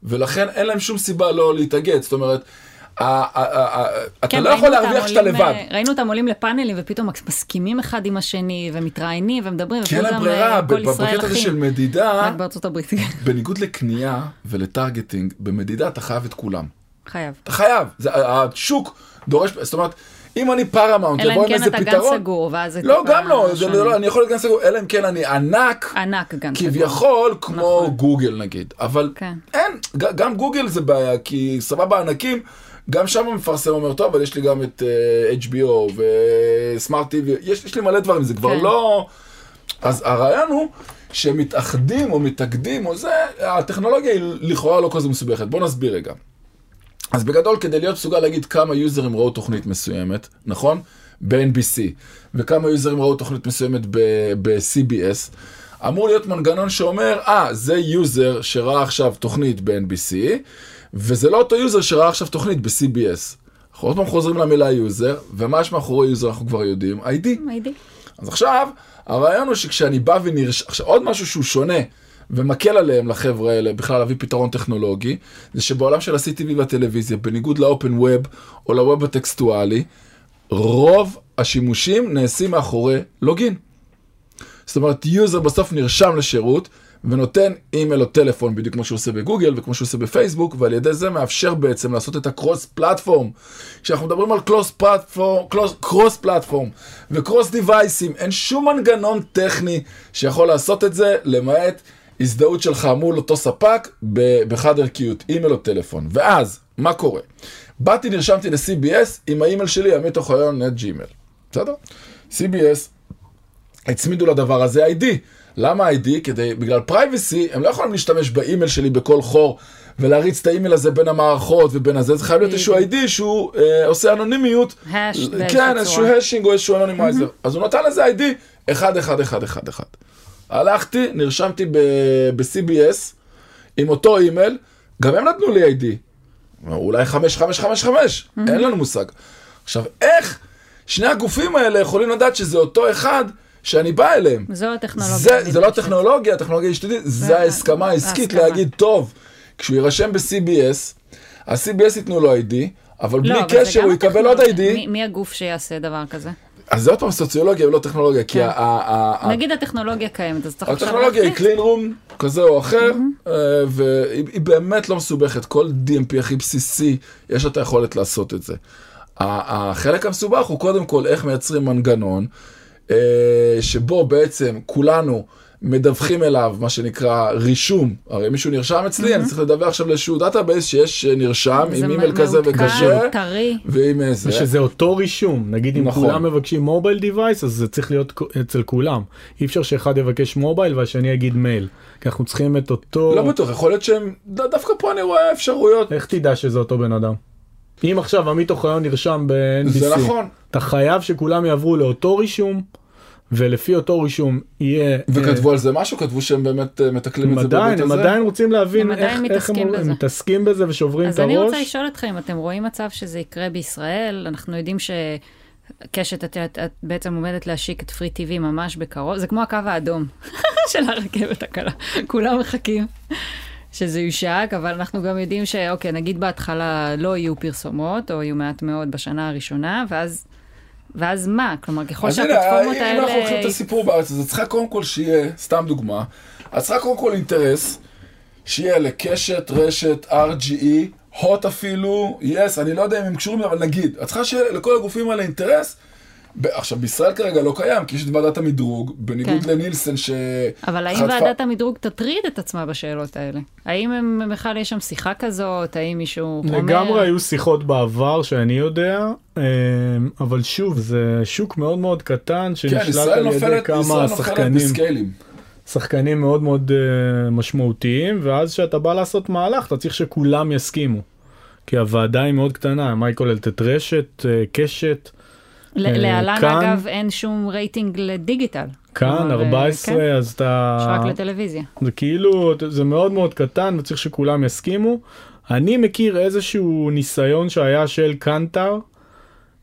ולכן אין להם שום סיבה לא להתאגד. זאת אומרת, אתה כן, לא יכול להרוויח שאתה לבד. ראינו אותם עולים לפאנלים ופתאום מסכימים אחד עם השני ומתראיינים ומדברים. כן, הברירה, אה, בקטע הזה של מדידה, רק בארצות הברית. כן. בניגוד לקנייה ול targeting, במדידה אתה חייב את כולם. חייב. אתה חייב, השוק דורש, זאת אומרת, אם אני פארמאונט, יבוא עם איזה פתרון. אלא אם כן אתה גן סגור, ואז זה לא, גם לא, זה לא, אני יכול להיות גן סגור, אלא אם כן אני ענק, ענק גן סגור. כביכול כמו נכון. גוגל נגיד, אבל כן. אין, גם גוגל זה בעיה, כי סבבה ענקים, גם שם המפרסם אומר, טוב, אבל יש לי גם את uh, HBO ו smart TV, יש, יש לי מלא דברים, זה כבר כן. לא... אז הרעיון הוא שמתאחדים או מתאגדים או זה, הטכנולוגיה היא לכאורה לא כזו מסובכת. בואו נסביר רגע. אז בגדול, כדי להיות מסוגל להגיד כמה userים ראו תוכנית מסוימת, נכון? ב-NBC, וכמה userים ראו תוכנית מסוימת ב-CBS, אמור להיות מנגנון שאומר, אה, ah, זה user שראה עכשיו תוכנית ב-NBC, וזה לא אותו user שראה עכשיו תוכנית ב-CBS. אנחנו עוד פעם חוזרים למילה user, ומה יש מאחורי user אנחנו כבר יודעים? ID. ID. אז עכשיו, הרעיון הוא שכשאני בא ונרש... עכשיו, עוד משהו שהוא שונה ומקל עליהם, לחבר'ה האלה, בכלל להביא פתרון טכנולוגי, זה שבעולם של ה-CTV והטלוויזיה, בניגוד ל open web או ל web הטקסטואלי, רוב השימושים נעשים מאחורי login. זאת אומרת, user בסוף נרשם לשירות, ונותן אימייל או טלפון בדיוק כמו שהוא עושה בגוגל וכמו שהוא עושה בפייסבוק, ועל ידי זה מאפשר בעצם לעשות את ה cross platform. כשאנחנו מדברים על cross platform, cross platform ו cross deviceים, אין שום מנגנון טכני שיכול לעשות את זה, למעט הזדהות שלך מול אותו ספק בחד ערכיות, אימייל או טלפון. ואז, מה קורה? באתי, נרשמתי ל-CBS עם האימייל שלי, עמית אוחיון, at ג'ימייל. בסדר? CBS, הצמידו לדבר הזה ID. למה ID? כדי, בגלל privacy, הם לא יכולים להשתמש באימייל שלי בכל חור ולהריץ את האימייל הזה בין המערכות ובין הזה, זה חייב להיות איזשהו ID שהוא אה, עושה אנונימיות. הש כן, איזשהו hashing או איזשהו anonymizer. אז הוא נתן לזה ID 11111. הלכתי, נרשמתי ב-CBS עם אותו אימייל, גם הם נתנו לי ID. אולי 5555, אין לנו מושג. עכשיו, איך שני הגופים האלה יכולים לדעת שזה אותו אחד שאני בא אליהם. זו הטכנולוגיה. זה, זה לא הטכנולוגיה, הטכנולוגיה האשתותית, זה ההסכמה העסקית להגיד, טוב, כשהוא יירשם ב-CBS, ה-CBS ייתנו לו ID, אבל בלי לא, קשר הוא יקבל עוד ID. מי, מי הגוף שיעשה דבר כזה? אז זה עוד פעם סוציולוגיה ולא טכנולוגיה, כי כן. ה... נגיד הטכנולוגיה קיימת, אז צריך עכשיו... הטכנולוגיה היא קלין רום כזה או אחר, אה, והיא באמת לא מסובכת, כל DMP הכי בסיסי, יש את היכולת לעשות את זה. החלק המסובך הוא קודם כל איך מייצרים מנגנון שבו בעצם כולנו מדווחים אליו מה שנקרא רישום, הרי מישהו נרשם אצלי, אני צריך לדווח עכשיו לאיזשהו database שיש אה, נרשם עם אימייל כזה וכזה, ועם איזה. ושזה אותו רישום, נגיד אם נכון. כולם מבקשים mobile device, אז זה צריך להיות אצל כולם. אי אפשר שאחד יבקש mobile והשני יגיד מייל, כי אנחנו צריכים את אותו... לא בטוח, יכול להיות שהם, דווקא פה אני רואה אפשרויות. איך תדע שזה אותו בן אדם? אם עכשיו עמית אוחיון נרשם ב-NBC, זה נכון. אתה חייב שכולם יעברו לאותו רישום. ולפי אותו רישום יהיה... וכתבו על זה משהו? כתבו שהם באמת מתקלים את זה בבית הזה? הם עדיין רוצים להבין איך, איך הם, הם מתעסקים בזה ושוברים את הראש. אז אני רוצה לשאול אתכם, אתם רואים מצב שזה יקרה בישראל? אנחנו יודעים ש... קשת, את, את, את בעצם עומדת להשיק את פרי טיווי ממש בקרוב, זה כמו הקו האדום של הרכבת הקלה, כולם מחכים שזה יושק, אבל אנחנו גם יודעים שאוקיי, נגיד בהתחלה לא יהיו פרסומות, או יהיו מעט מאוד בשנה הראשונה, ואז... ואז מה? כלומר, ככל שהפלטפורמות האלה... אם אנחנו לוקחים את הסיפור בארץ, אז את צריכה קודם כל שיהיה, סתם דוגמה, את צריכה קודם כל אינטרס, שיהיה לקשת, רשת, RGE, הוט אפילו, יס, אני לא יודע אם הם קשורים, אבל נגיד, את צריכה שיהיה לכל הגופים האלה אינטרס. עכשיו, בישראל כרגע לא קיים, כי יש את ועדת המדרוג, בניגוד כן. לנילסון ש... אבל האם ועדת המדרוג תטריד את עצמה בשאלות האלה? האם הם, בכלל יש שם שיחה כזאת? האם מישהו אומר... לגמרי היו שיחות בעבר שאני יודע, אמ, אבל שוב, זה שוק מאוד מאוד קטן, שנשלט כן, על ידי כמה שחקנים. שחקנים מאוד מאוד uh, משמעותיים, ואז כשאתה בא לעשות מהלך, אתה צריך שכולם יסכימו. כי הוועדה היא מאוד קטנה, מה היא כוללת? את רשת, uh, קשת. להלן כאן, אגב אין שום רייטינג לדיגיטל. כאן 14 כן. אז אתה... יש רק לטלוויזיה. זה כאילו זה מאוד מאוד קטן וצריך שכולם יסכימו. אני מכיר איזשהו ניסיון שהיה של קנטר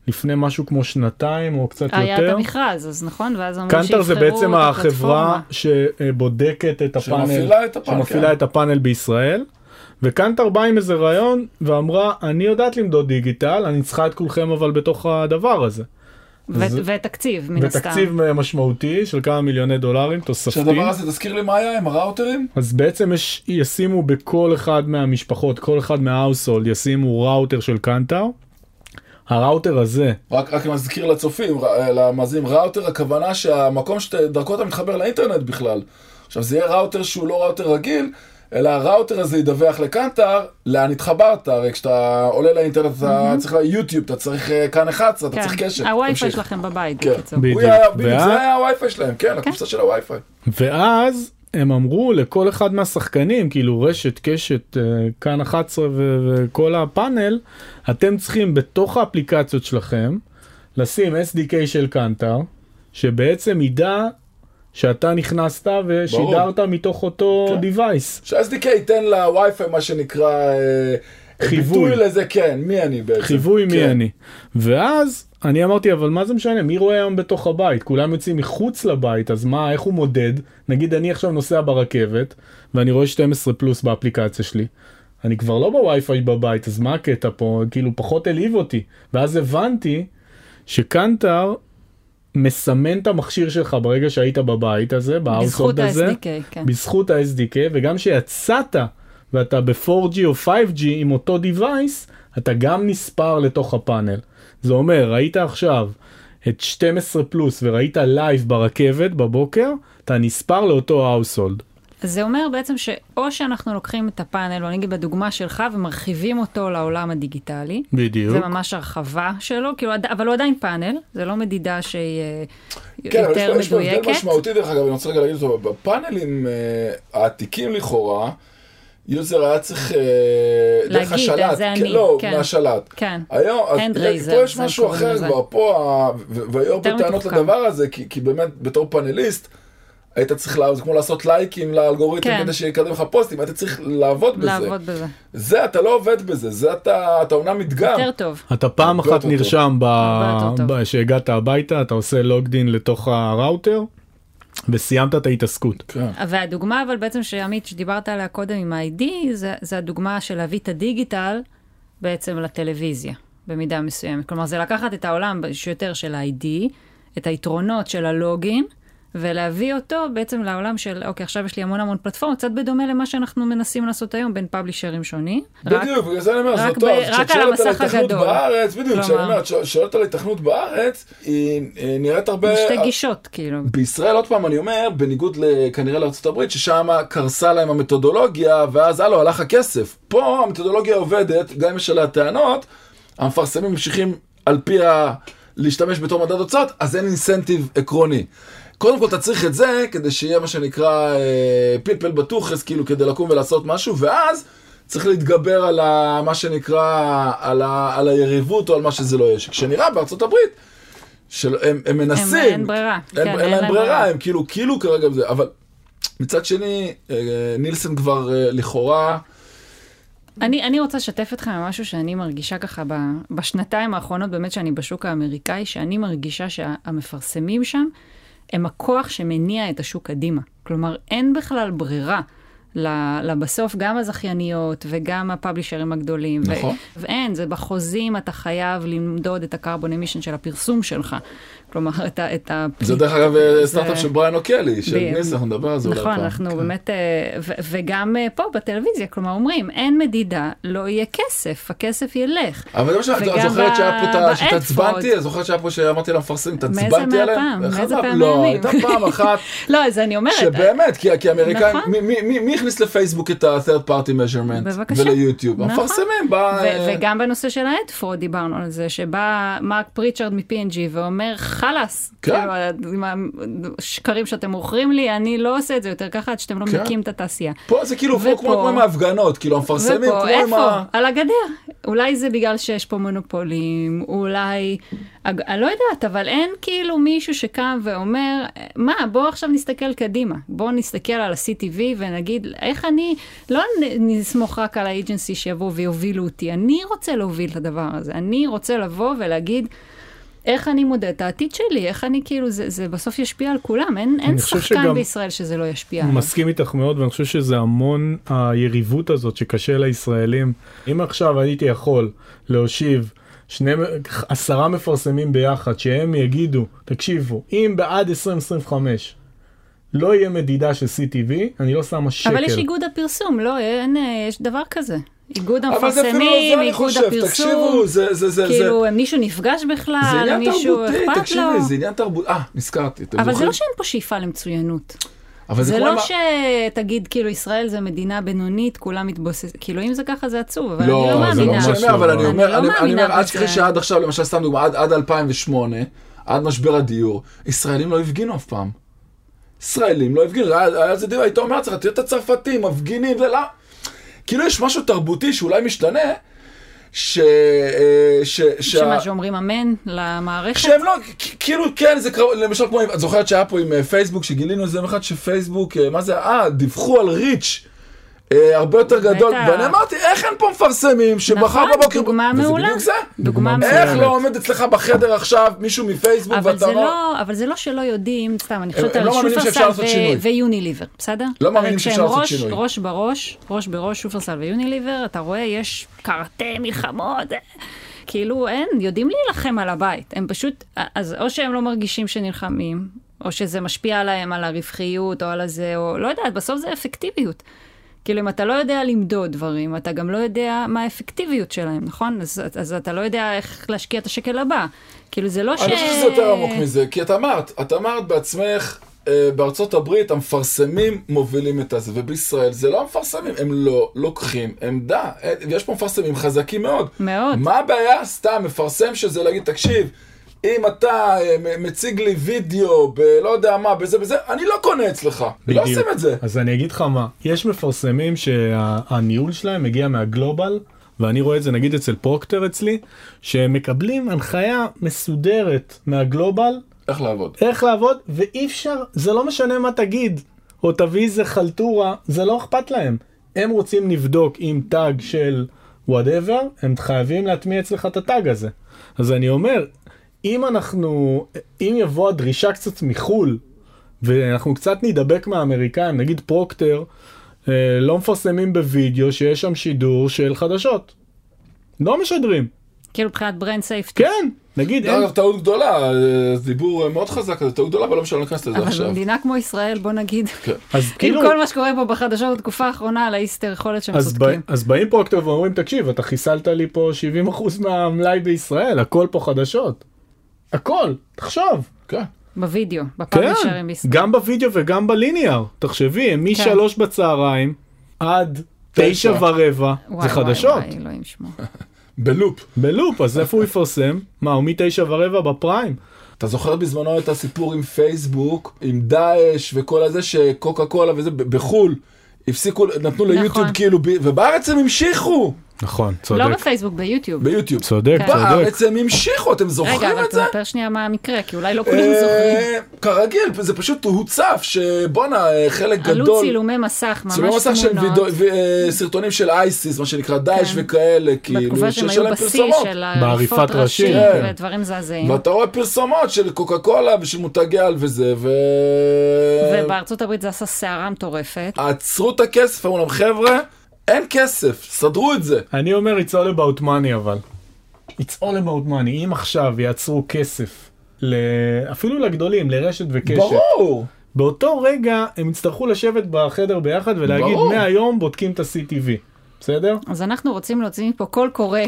לפני משהו כמו שנתיים או קצת היה יותר. היה את המכרז, אז נכון, ואז אמרו קנטר זה בעצם החברה שבודקת את הפאנל, שמפעילה את הפאנל, שמפעילה כן. את הפאנל בישראל. וקנטר באה עם איזה רעיון ואמרה אני יודעת למדוד דיגיטל אני צריכה את כולכם אבל בתוך הדבר הזה. ותקציב מן הסתם. ותקציב משמעותי של כמה מיליוני דולרים תוספתי. שהדבר הזה תזכיר לי מה היה עם הראוטרים? אז בעצם יש, ישימו בכל אחד מהמשפחות כל אחד מה household ישימו ראוטר של קנטר. הראוטר הזה. רק, רק מזכיר לצופים, למאזינים, ראוטר הכוונה שהמקום שדרכו אתה מתחבר לאינטרנט בכלל. עכשיו זה יהיה ראוטר שהוא לא ראוטר רגיל, אלא הראוטר הזה ידווח לקנטר לאן התחברת, הרי כשאתה עולה לאינטרנט אתה צריך ליוטיוב, אתה צריך אה, כאן 11, אתה צריך קשת. הווי-פיי שלכם בבית, כן. בקיצור. זה היה הווי-פיי שלהם, כן, הקופסה של הווי-פיי. ואז הם אמרו לכל אחד מהשחקנים, כאילו רשת, קשת, אה, כאן 11 וכל הפאנל, אתם צריכים בתוך האפליקציות שלכם לשים SDK של קנטר, שבעצם ידע שאתה נכנסת ושידרת ברור. מתוך אותו כן. device. ש-SDK ייתן לווי-פיי מה שנקרא אה, חיווי לזה, כן, מי אני בעצם. חיווי כן. מי אני. ואז אני אמרתי, אבל מה זה משנה, מי רואה היום בתוך הבית? כולם יוצאים מחוץ לבית, אז מה, איך הוא מודד? נגיד אני עכשיו נוסע ברכבת, ואני רואה 12 פלוס באפליקציה שלי. אני כבר לא בווי-פיי בבית, אז מה הקטע פה? כאילו פחות העליב אותי. ואז הבנתי ש Kantar מסמן את המכשיר שלך ברגע שהיית בבית הזה, ב household הזה, ה-SDK, כן. בזכות ה-SDK, וגם כשיצאת ואתה ב-4G או 5G עם אותו device, אתה גם נספר לתוך הפאנל. זה אומר, ראית עכשיו את 12 פלוס וראית live ברכבת בבוקר, אתה נספר לאותו household. זה אומר בעצם שאו שאנחנו לוקחים את הפאנל, או נגיד בדוגמה שלך, ומרחיבים אותו לעולם הדיגיטלי. בדיוק. זה ממש הרחבה שלו, כאילו, אבל הוא עדיין פאנל, זה לא מדידה שהיא כן, יותר מדויקת. כן, אבל יש פה הבדל משמעותי דרך אגב, אני רוצה רגע להגיד אותו, בפאנלים uh, העתיקים לכאורה, user היה צריך אה, דרך השלט, זה אני, לא, כן, מהשלט. כן, היום, פה יש משהו אחר כבר, פה, והיו הרבה טענות לדבר הזה, כי, כי באמת בתור פאנליסט, היית צריך, לעבוד, זה כמו לעשות לייקים לאלגוריתם כן. כדי שיקדם לך פוסטים, היית צריך לעבוד בזה. לעבוד בזה. זה, אתה לא עובד בזה, זה אתה, אתה אומנם מדגם. יותר טוב. אתה פעם אחת נרשם, ב... שהגעת הביתה, אתה עושה login לתוך הראוטר. וסיימת את ההתעסקות. כן. והדוגמה אבל בעצם שעמית שדיברת עליה קודם עם ה-ID זה, זה הדוגמה של להביא את הדיגיטל בעצם לטלוויזיה במידה מסוימת. כלומר זה לקחת את העולם שיותר של ה-ID, את היתרונות של הלוגין, ולהביא אותו בעצם לעולם של, אוקיי, עכשיו יש לי המון המון פלטפורמות, קצת בדומה למה שאנחנו מנסים לעשות היום בין פאבלישרים שונים. בדיוק, בגלל זה אני אומר, זה טוב. רק על המסך הגדול. בארץ, בדיוק, כשאני אומר, שואלת על התכנות בארץ, היא נראית הרבה... שתי גישות, כאילו. בישראל, עוד פעם, אני אומר, בניגוד כנראה לארה"ב, ששם קרסה להם המתודולוגיה, ואז הלו, הלך הכסף. פה המתודולוגיה עובדת, גם אם יש עליה טענות, המפרסמים ממשיכים על פי ה... להשתמש בתור מדד הוצאות, אז אין אינסנטיב עקרוני. קודם כל אתה צריך את זה כדי שיהיה מה שנקרא אה, פלפל בטוחס, כאילו כדי לקום ולעשות משהו, ואז צריך להתגבר על ה, מה שנקרא, על, ה, על היריבות או על מה שזה לא יהיה. כשנראה בארצות הברית, שהם הם מנסים. הם, אין ברירה. אין, כן, אין, להם ברירה, הם כאילו, כאילו כרגע זה, אבל מצד שני, אה, נילסון כבר אה, לכאורה... אני, אני רוצה לשתף אתכם במשהו שאני מרגישה ככה ב, בשנתיים האחרונות, באמת שאני בשוק האמריקאי, שאני מרגישה שהמפרסמים שם הם הכוח שמניע את השוק קדימה. כלומר, אין בכלל ברירה. לבסוף גם הזכייניות וגם הפאבלישרים הגדולים. נכון. ואין, זה בחוזים, אתה חייב למדוד את הקרבון אמישן של הפרסום שלך. כלומר, את ה... את ה... זה דרך אגב זה... סטארט-אפ של בריאן אוקלי, של ניס, אנחנו נדבר על זה נכון, אנחנו כן. באמת, אה, ו- וגם אה, פה בטלוויזיה, כלומר אומרים, אין מדידה, לא יהיה כסף, הכסף ילך. אבל למשל, את זוכרת שהיה פה, שהתעצבנתי, את זוכרת שהיה פה שאמרתי למפרסם, התעצבנתי עליהם? מאיזה פעם? לא, הייתה פעם אחת. לא, אז אני אומרת. שבאמת, כי אמריקאים, נכון. מי הכניס לפייסבוק את ה-third party measurement? וליוטיוב? נכון. המפרסמים. וגם בנושא של האדפרוד דיברנו על זה, שבא מרק פריצ'רד מ-P&G ואומר, חלאס. כן. כאילו, עם השקרים שאתם מוכרים לי, אני לא עושה את זה יותר ככה עד שאתם לא כן. מקים את התעשייה. פה זה כאילו ופה, כמו עם ההפגנות, כאילו המפרסמים כמו איפה? עם ה... על הגדר. אולי זה בגלל שיש פה מונופולים, אולי... אני לא יודעת, אבל אין כאילו מישהו שקם ואומר, מה, בואו עכשיו נסתכל קדימה. בואו נסתכל על ה-CTV ונגיד, איך אני, לא נסמוך רק על האג'נסי שיבואו ויובילו אותי, אני רוצה להוביל את הדבר הזה. אני רוצה לבוא ולהגיד, איך אני מודד את העתיד שלי, איך אני כאילו, זה, זה בסוף ישפיע על כולם, אין, אין שחקן בישראל שזה לא ישפיע עליו. מסכים איתך מאוד, ואני חושב שזה המון היריבות הזאת שקשה לישראלים. אם עכשיו הייתי יכול להושיב שני, עשרה מפרסמים ביחד, שהם יגידו, תקשיבו, אם בעד 2025 לא יהיה מדידה של CTV, אני לא שמה שקל. אבל יש איגוד הפרסום, לא, אין, יש דבר כזה. איגוד המפרסמים, איגוד הפרסום, תקשיבו, זה, זה, זה, כאילו זה... מישהו נפגש בכלל, זה עניין מישהו תרבותי, תקשיבי, זה עניין תרבותי, אה, נזכרתי, אבל זוכרים? זה לא שאין פה שאיפה למצוינות. אבל זה, זה לא מה... שתגיד, כאילו, ישראל זה מדינה בינונית, כולם מתבוססים, כאילו, אם זה ככה זה עצוב, אבל לא, אני לא מאמינה. לא, זה לא אבל אני אומר, אני, אני אומר, אל תשכחי שעד עכשיו, למשל, סתם דוגמא, עד, עד 2008, עד משבר הדיור, ישראלים לא הפגינו אף פעם. ישראלים לא הפגינו, היה זה דיור, היית אומר, צריך לתת את הצרפתים, מפגינים, ולא. כאילו יש משהו תרבותי שאולי משתנה, ש... אה, ש... שמה, שאומרים אמן למערכת? שהם לא, כאילו, כן, זה קרה, למשל כמו, את זוכרת שהיה פה עם אה, פייסבוק, שגילינו איזה יום אחד שפייסבוק, אה, מה זה, אה, דיווחו על ריץ'. אה, הרבה יותר גדול, ואני אמרתי, איך אין פה מפרסמים שמחר נכון, בבוקר... דוגמה מעולה. וזה בדיוק זה. דוגמה מעולה. איך לא עומד אצלך בחדר עכשיו מישהו מפייסבוק ואתה. לא, אבל זה לא שלא יודעים, סתם, אני חושבת על לא שופרסל ויוניליבר, בסדר? לא מאמינים שאפשר לעשות שינוי. ראש בראש, ראש בראש, שופרסל ויוניליבר, אתה רואה, יש קראטה, מלחמות. כאילו, אין, יודעים להילחם על הבית. הם פשוט, אז או שהם לא מרגישים שנלחמים, או שזה משפיע עליהם על הרווחיות, או על הזה, או לא יודעת, בסוף זה אפקטיביות. כאילו, אם אתה לא יודע למדוד דברים, אתה גם לא יודע מה האפקטיביות שלהם, נכון? אז, אז אתה לא יודע איך להשקיע את השקל הבא. כאילו, זה לא ש... אני חושב שזה יותר עמוק מזה, כי את אמרת, את אמרת בעצמך, אה, בארצות הברית המפרסמים מובילים את הזה, ובישראל זה לא המפרסמים, הם לא לוקחים עמדה. אה, יש פה מפרסמים חזקים מאוד. מאוד. מה הבעיה סתם מפרסם שזה להגיד, תקשיב, אם אתה אה, מציג לי וידאו בלא יודע מה, בזה בזה, אני לא קונה אצלך. בדיוק. לא עושים את זה. אז אני אגיד לך מה, יש מפרסמים שהניהול שלהם מגיע מהגלובל, ואני רואה את זה נגיד אצל Procter אצלי, שהם מקבלים הנחיה מסודרת מה global. איך לעבוד. איך לעבוד, ואי אפשר, זה לא משנה מה תגיד, או תביא איזה חלטורה, זה לא אכפת להם. הם רוצים לבדוק עם tag של whatever, הם חייבים להטמיע אצלך את ה tag הזה. אז אני אומר, אם אנחנו, אם יבוא הדרישה קצת מחו"ל, ואנחנו קצת נדבק מהאמריקאים, נגיד Procter, אה, לא מפרסמים בווידאו שיש שם שידור של חדשות. לא משדרים. כאילו מבחינת brand safety. כן, נגיד אין... אגב, טעות גדולה, דיבור מאוד חזק, זה טעות גדולה, אבל לא משנה להיכנס לזה עכשיו. אבל במדינה כמו ישראל, בוא נגיד, כן. עם כאילו- כל מה שקורה פה בחדשות בתקופה האחרונה על האיסטר, יכול להיות שהם צודקים. אז באים Procter ואומרים, תקשיב, אתה חיסלת לי פה 70% מהמלאי בישראל, הכל פה חדשות. הכל, תחשוב. כן. בווידאו, ב publisher ים כן, בישראל. גם בווידאו וגם בליניאר. תחשבי, משלוש כן. בצהריים עד תשע ורבע, זה חדשות. וואי, וואי, אלוהים שמו. בלופ. בלופ, אז איפה הוא יפרסם? מה, הוא מתשע ורבע בפריים? אתה זוכר בזמנו את הסיפור עם פייסבוק, עם דאעש וכל הזה שקוקה קולה וזה בחו"ל, הפסיקו, נתנו ליוטיוב נכון. כאילו, ובארץ הם המשיכו. נכון, צודק. לא בפייסבוק, ביוטיוב. ביוטיוב. צודק, כן. צודק. בארץ הם המשיכו, אתם זוכרים את זה? רגע, אבל תספר שנייה מה המקרה, כי אולי לא כולם אה, זוכרים. כרגיל, זה פשוט הוצף, שבואנה, חלק גדול... עלו צילומי מסך, ממש תמונות. צילומי מסך של סרטונים של אייסיס, מה שנקרא דאעש כן. וכאלה, כאילו, בתקופה שהם היו בשיא של עריפות ראשים ודברים מזעזעים. ואתה רואה פרסומות של קוקה קולה ושל מותגי על וזה, ו... ובארצות הברית זה עשה סערה מטורפת. עצרו את הכסף, אמרו להם, חבר'ה, אין כסף, סדרו את זה. אני אומר, it's all about money אבל. it's all about money. אם עכשיו יעצרו כסף, אפילו לגדולים, לרשת וקשת. ברור. באותו רגע הם יצטרכו לשבת בחדר ביחד ולהגיד, מהיום בודקים את ה-CTV. בסדר? אז אנחנו רוצים להוציא מפה קול קורא.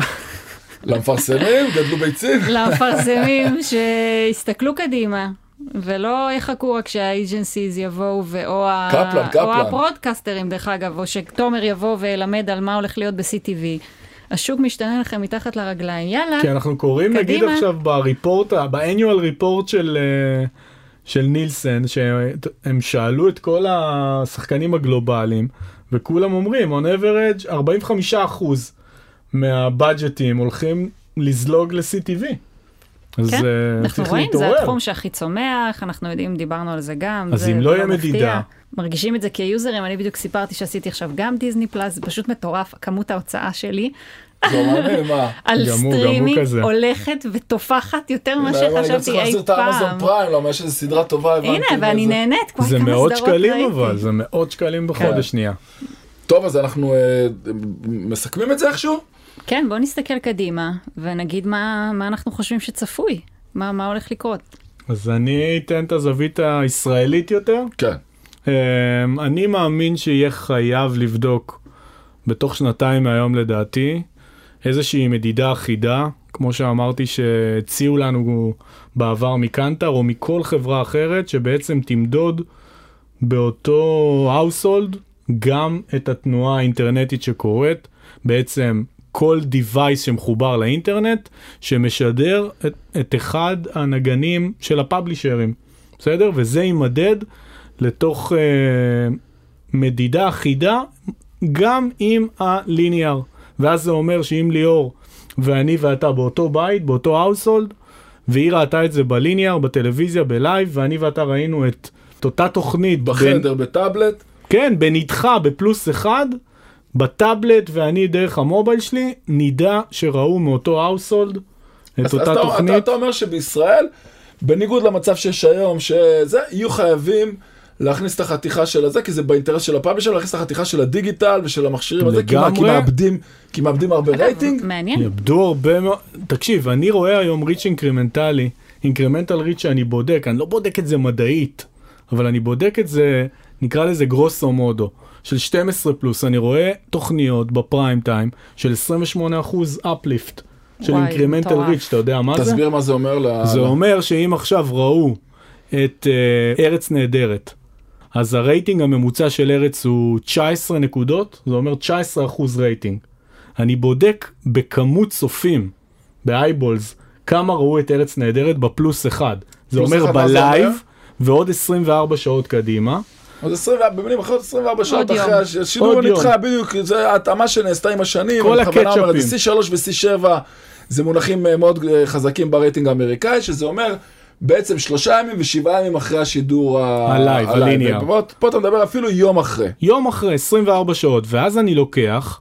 למפרסמים, גדלו ביצים. למפרסמים שיסתכלו קדימה, ולא יחכו רק שה agencies יבואו, או, קפלן, קפלן. או ה broadcaster ים דרך אגב, או שתומר יבוא וילמד על מה הולך להיות ב-CTV. השוק משתנה לכם מתחת לרגליים, יאללה, כי אנחנו קוראים קדימה. נגיד עכשיו בריפורט, באניואל ריפורט של, אה, של נילסן, שהם שאלו את כל השחקנים הגלובליים, וכולם אומרים, on average 45% מהבאג'טים הולכים לזלוג ל-CTV. אז כן, uh, אנחנו רואים, להתעורר. זה התחום שהכי צומח, אנחנו יודעים, דיברנו על זה גם. אז אם לא יהיה מדידה. מרגישים את זה כיוזרים, אני בדיוק סיפרתי שעשיתי עכשיו גם דיסני פלאס, זה פשוט מטורף, כמות ההוצאה שלי. על סטרימינג הולכת ותופחת יותר ממה שחשבתי אי פעם. למה יש איזו סדרה טובה, הנה, ואני נהנית, זה מאות שקלים אבל, זה מאות שקלים בחודש כן. שנייה. טוב, אז אנחנו אה, מסכמים את זה איכשהו? כן, בוא נסתכל קדימה ונגיד מה, מה אנחנו חושבים שצפוי, מה, מה הולך לקרות. אז אני אתן את הזווית הישראלית יותר. כן. אמ, אני מאמין שיהיה חייב לבדוק בתוך שנתיים מהיום לדעתי איזושהי מדידה אחידה, כמו שאמרתי שהציעו לנו בעבר מקנטר או מכל חברה אחרת, שבעצם תמדוד באותו household גם את התנועה האינטרנטית שקורית, בעצם כל device שמחובר לאינטרנט, שמשדר את, את אחד הנגנים של הפאבלישרים, בסדר? וזה יימדד לתוך אה, מדידה אחידה גם עם ה linear. ואז זה אומר שאם ליאור ואני ואתה באותו בית, באותו household, והיא ראתה את זה ב linear, בטלוויזיה, ב live, ואני ואתה ראינו את, את אותה תוכנית. בחדר, בין, בטאבלט? כן, בנדחה, בפלוס אחד, בטאבלט ואני דרך ה mobile שלי, נדע שראו מאותו household את אז, אותה אז תוכנית. אתה, אתה אומר שבישראל, בניגוד למצב שיש היום, שזה, יהיו חייבים להכניס את החתיכה של הזה, כי זה באינטרס של ה publisher, להכניס את החתיכה של הדיגיטל ושל המכשירים הזה, כי, כי מאבדים, כי מאבדים הרבה רייטינג. מעניין. יאבדו הרבה מאוד, תקשיב, אני רואה היום reach אינקרימנטלי, incremental reach שאני בודק, אני לא בודק את זה מדעית, אבל אני בודק את זה, נקרא לזה grosso modo. של 12 פלוס, אני רואה תוכניות בפריים טיים של 28% uplift. של incremental reach, אתה יודע מה זה? תסביר מה זה אומר. ל... זה אומר שאם עכשיו ראו את uh, ארץ נהדרת, אז הרייטינג הממוצע של ארץ הוא 19 נקודות, זה אומר 19 אחוז רייטינג. אני בודק בכמות צופים, ב eyeballs, כמה ראו את ארץ נהדרת בפלוס אחד. זה אומר ב live ועוד 24 שעות קדימה. אז 24, במילים אחרות 24 שעות אחרי השידור נדחה, בדיוק, זה ההתאמה שנעשתה עם השנים. כל ה catch-up ים. C3 ו-C7 זה מונחים אה, מאוד אה, חזקים ברייטינג האמריקאי, שזה אומר בעצם שלושה ימים ושבעה ימים אחרי השידור ה live, ה linear. פה אתה מדבר אפילו יום אחרי. יום אחרי, 24 שעות, ואז אני לוקח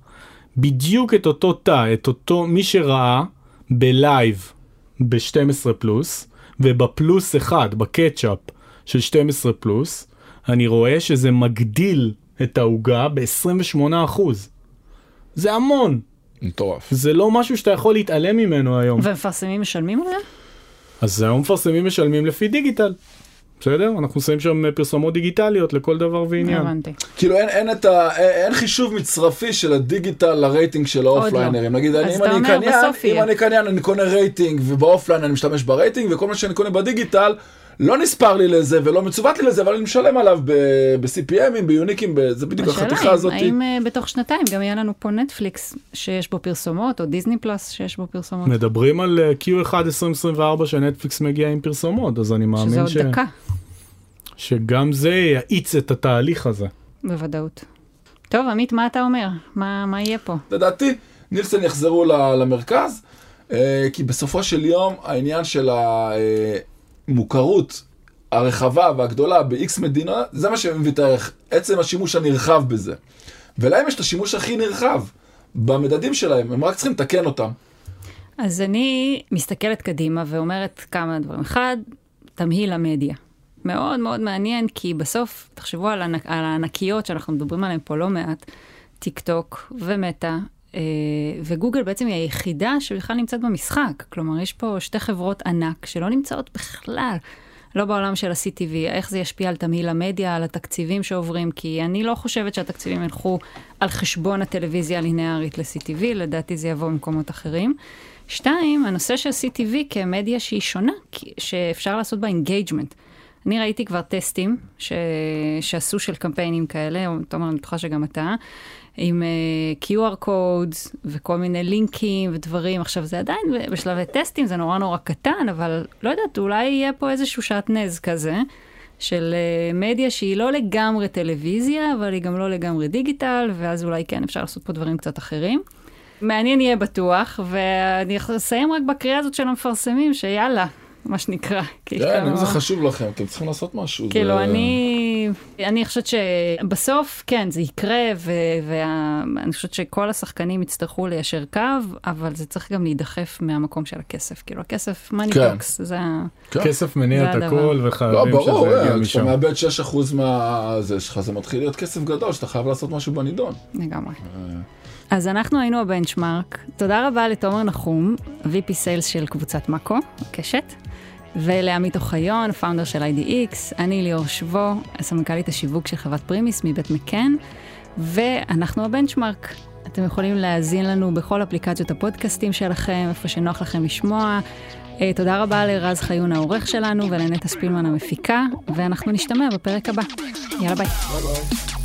בדיוק את אותו תא, את אותו מי שראה ב live ב-12 פלוס, ובפלוס אחד, ב catch-up של 12 פלוס, אני רואה שזה מגדיל את העוגה ב-28%. זה המון. מטורף. זה לא משהו שאתה יכול להתעלם ממנו היום. ומפרסמים משלמים על זה? אז היום מפרסמים משלמים לפי דיגיטל. בסדר? אנחנו שמים שם פרסומות דיגיטליות לכל דבר ועניין. הבנתי. כאילו אין, אין, את ה, אין חישוב מצרפי של הדיגיטל לרייטינג של לא. ה offliner ים. נגיד, אני, אם, אני קניין, אם אני קניין אני קונה רייטינג וב offline אני משתמש ברייטינג וכל מה שאני קונה בדיגיטל לא נספר לי לזה ולא מצוות לי לזה, אבל אני משלם עליו ב-CPM ים, ב unique ים, זה בדיוק החתיכה הזאת. השאלה האם אה, בתוך שנתיים גם יהיה לנו פה נטפליקס שיש בו פרסומות, או דיסני פלאס שיש בו פרסומות. מדברים על אה, Q1 2024 שנטפליקס מגיע עם פרסומות, אז אני מאמין ש... שזה עוד דקה. שגם זה יאיץ את התהליך הזה. בוודאות. טוב, עמית, מה אתה אומר? מה, מה יהיה פה? לדעתי, נילסון יחזרו למרכז, אה, כי בסופו של יום העניין של המוכרות הרחבה והגדולה ב-X מדינה, זה מה שמביא את הערך, עצם השימוש הנרחב בזה. ולהם יש את השימוש הכי נרחב במדדים שלהם, הם רק צריכים לתקן אותם. אז אני מסתכלת קדימה ואומרת כמה דברים. אחד, תמהיל המדיה. מאוד מאוד מעניין, כי בסוף, תחשבו על, ענק, על הענקיות שאנחנו מדברים עליהן פה לא מעט, טיק טוק ומטא, וגוגל בעצם היא היחידה שבכלל נמצאת במשחק. כלומר, יש פה שתי חברות ענק שלא נמצאות בכלל. לא בעולם של ה-CTV, איך זה ישפיע על תמהיל המדיה, על התקציבים שעוברים, כי אני לא חושבת שהתקציבים ילכו על חשבון הטלוויזיה הלינארית ל-CTV, לדעתי זה יבוא במקומות אחרים. שתיים, הנושא של CTV כמדיה שהיא שונה, שאפשר לעשות בה engagement. אני ראיתי כבר טסטים ש... שעשו של קמפיינים כאלה, תומר, אני בטוחה שגם אתה, עם uh, QR codes וכל מיני לינקים ודברים. עכשיו, זה עדיין בשלבי טסטים, זה נורא נורא קטן, אבל לא יודעת, אולי יהיה פה איזשהו שעטנז כזה. של uh, מדיה שהיא לא לגמרי טלוויזיה, אבל היא גם לא לגמרי דיגיטל, ואז אולי כן אפשר לעשות פה דברים קצת אחרים. מעניין יהיה בטוח, ואני אסיים רק בקריאה הזאת של המפרסמים, שיאללה, מה שנקרא. כן, אם זה חשוב לכם, אתם צריכים לעשות משהו. כאילו, אני, אני חושבת שבסוף, כן, זה יקרה, ואני חושבת שכל השחקנים יצטרכו ליישר קו, אבל זה צריך גם להידחף מהמקום של הכסף. כאילו, הכסף, money כן. talks, זה כן. כסף מניע את הכל, וחייבים לא, ברור, שזה יגיע משם. כשאתה מאבד 6% מהזה שלך, זה מתחיל להיות כסף גדול, שאתה חייב לעשות משהו בנידון. לגמרי. אה. אז אנחנו היינו ה benchmark. תודה רבה לתומר נחום, VP sales של קבוצת מאקו, קשת. ולעמית אוחיון, founder של IDX, אני ליאור שבו, סמנכ"לית השיווק של חברת פרימיס מבית מקן, ואנחנו ה benchmark. אתם יכולים להאזין לנו בכל אפליקציות הפודקאסטים שלכם, איפה שנוח לכם לשמוע. אה, תודה רבה לרז חיון העורך שלנו ולנטע ספילמן המפיקה, ואנחנו נשתמע בפרק הבא. יאללה ביי. ביי ביי.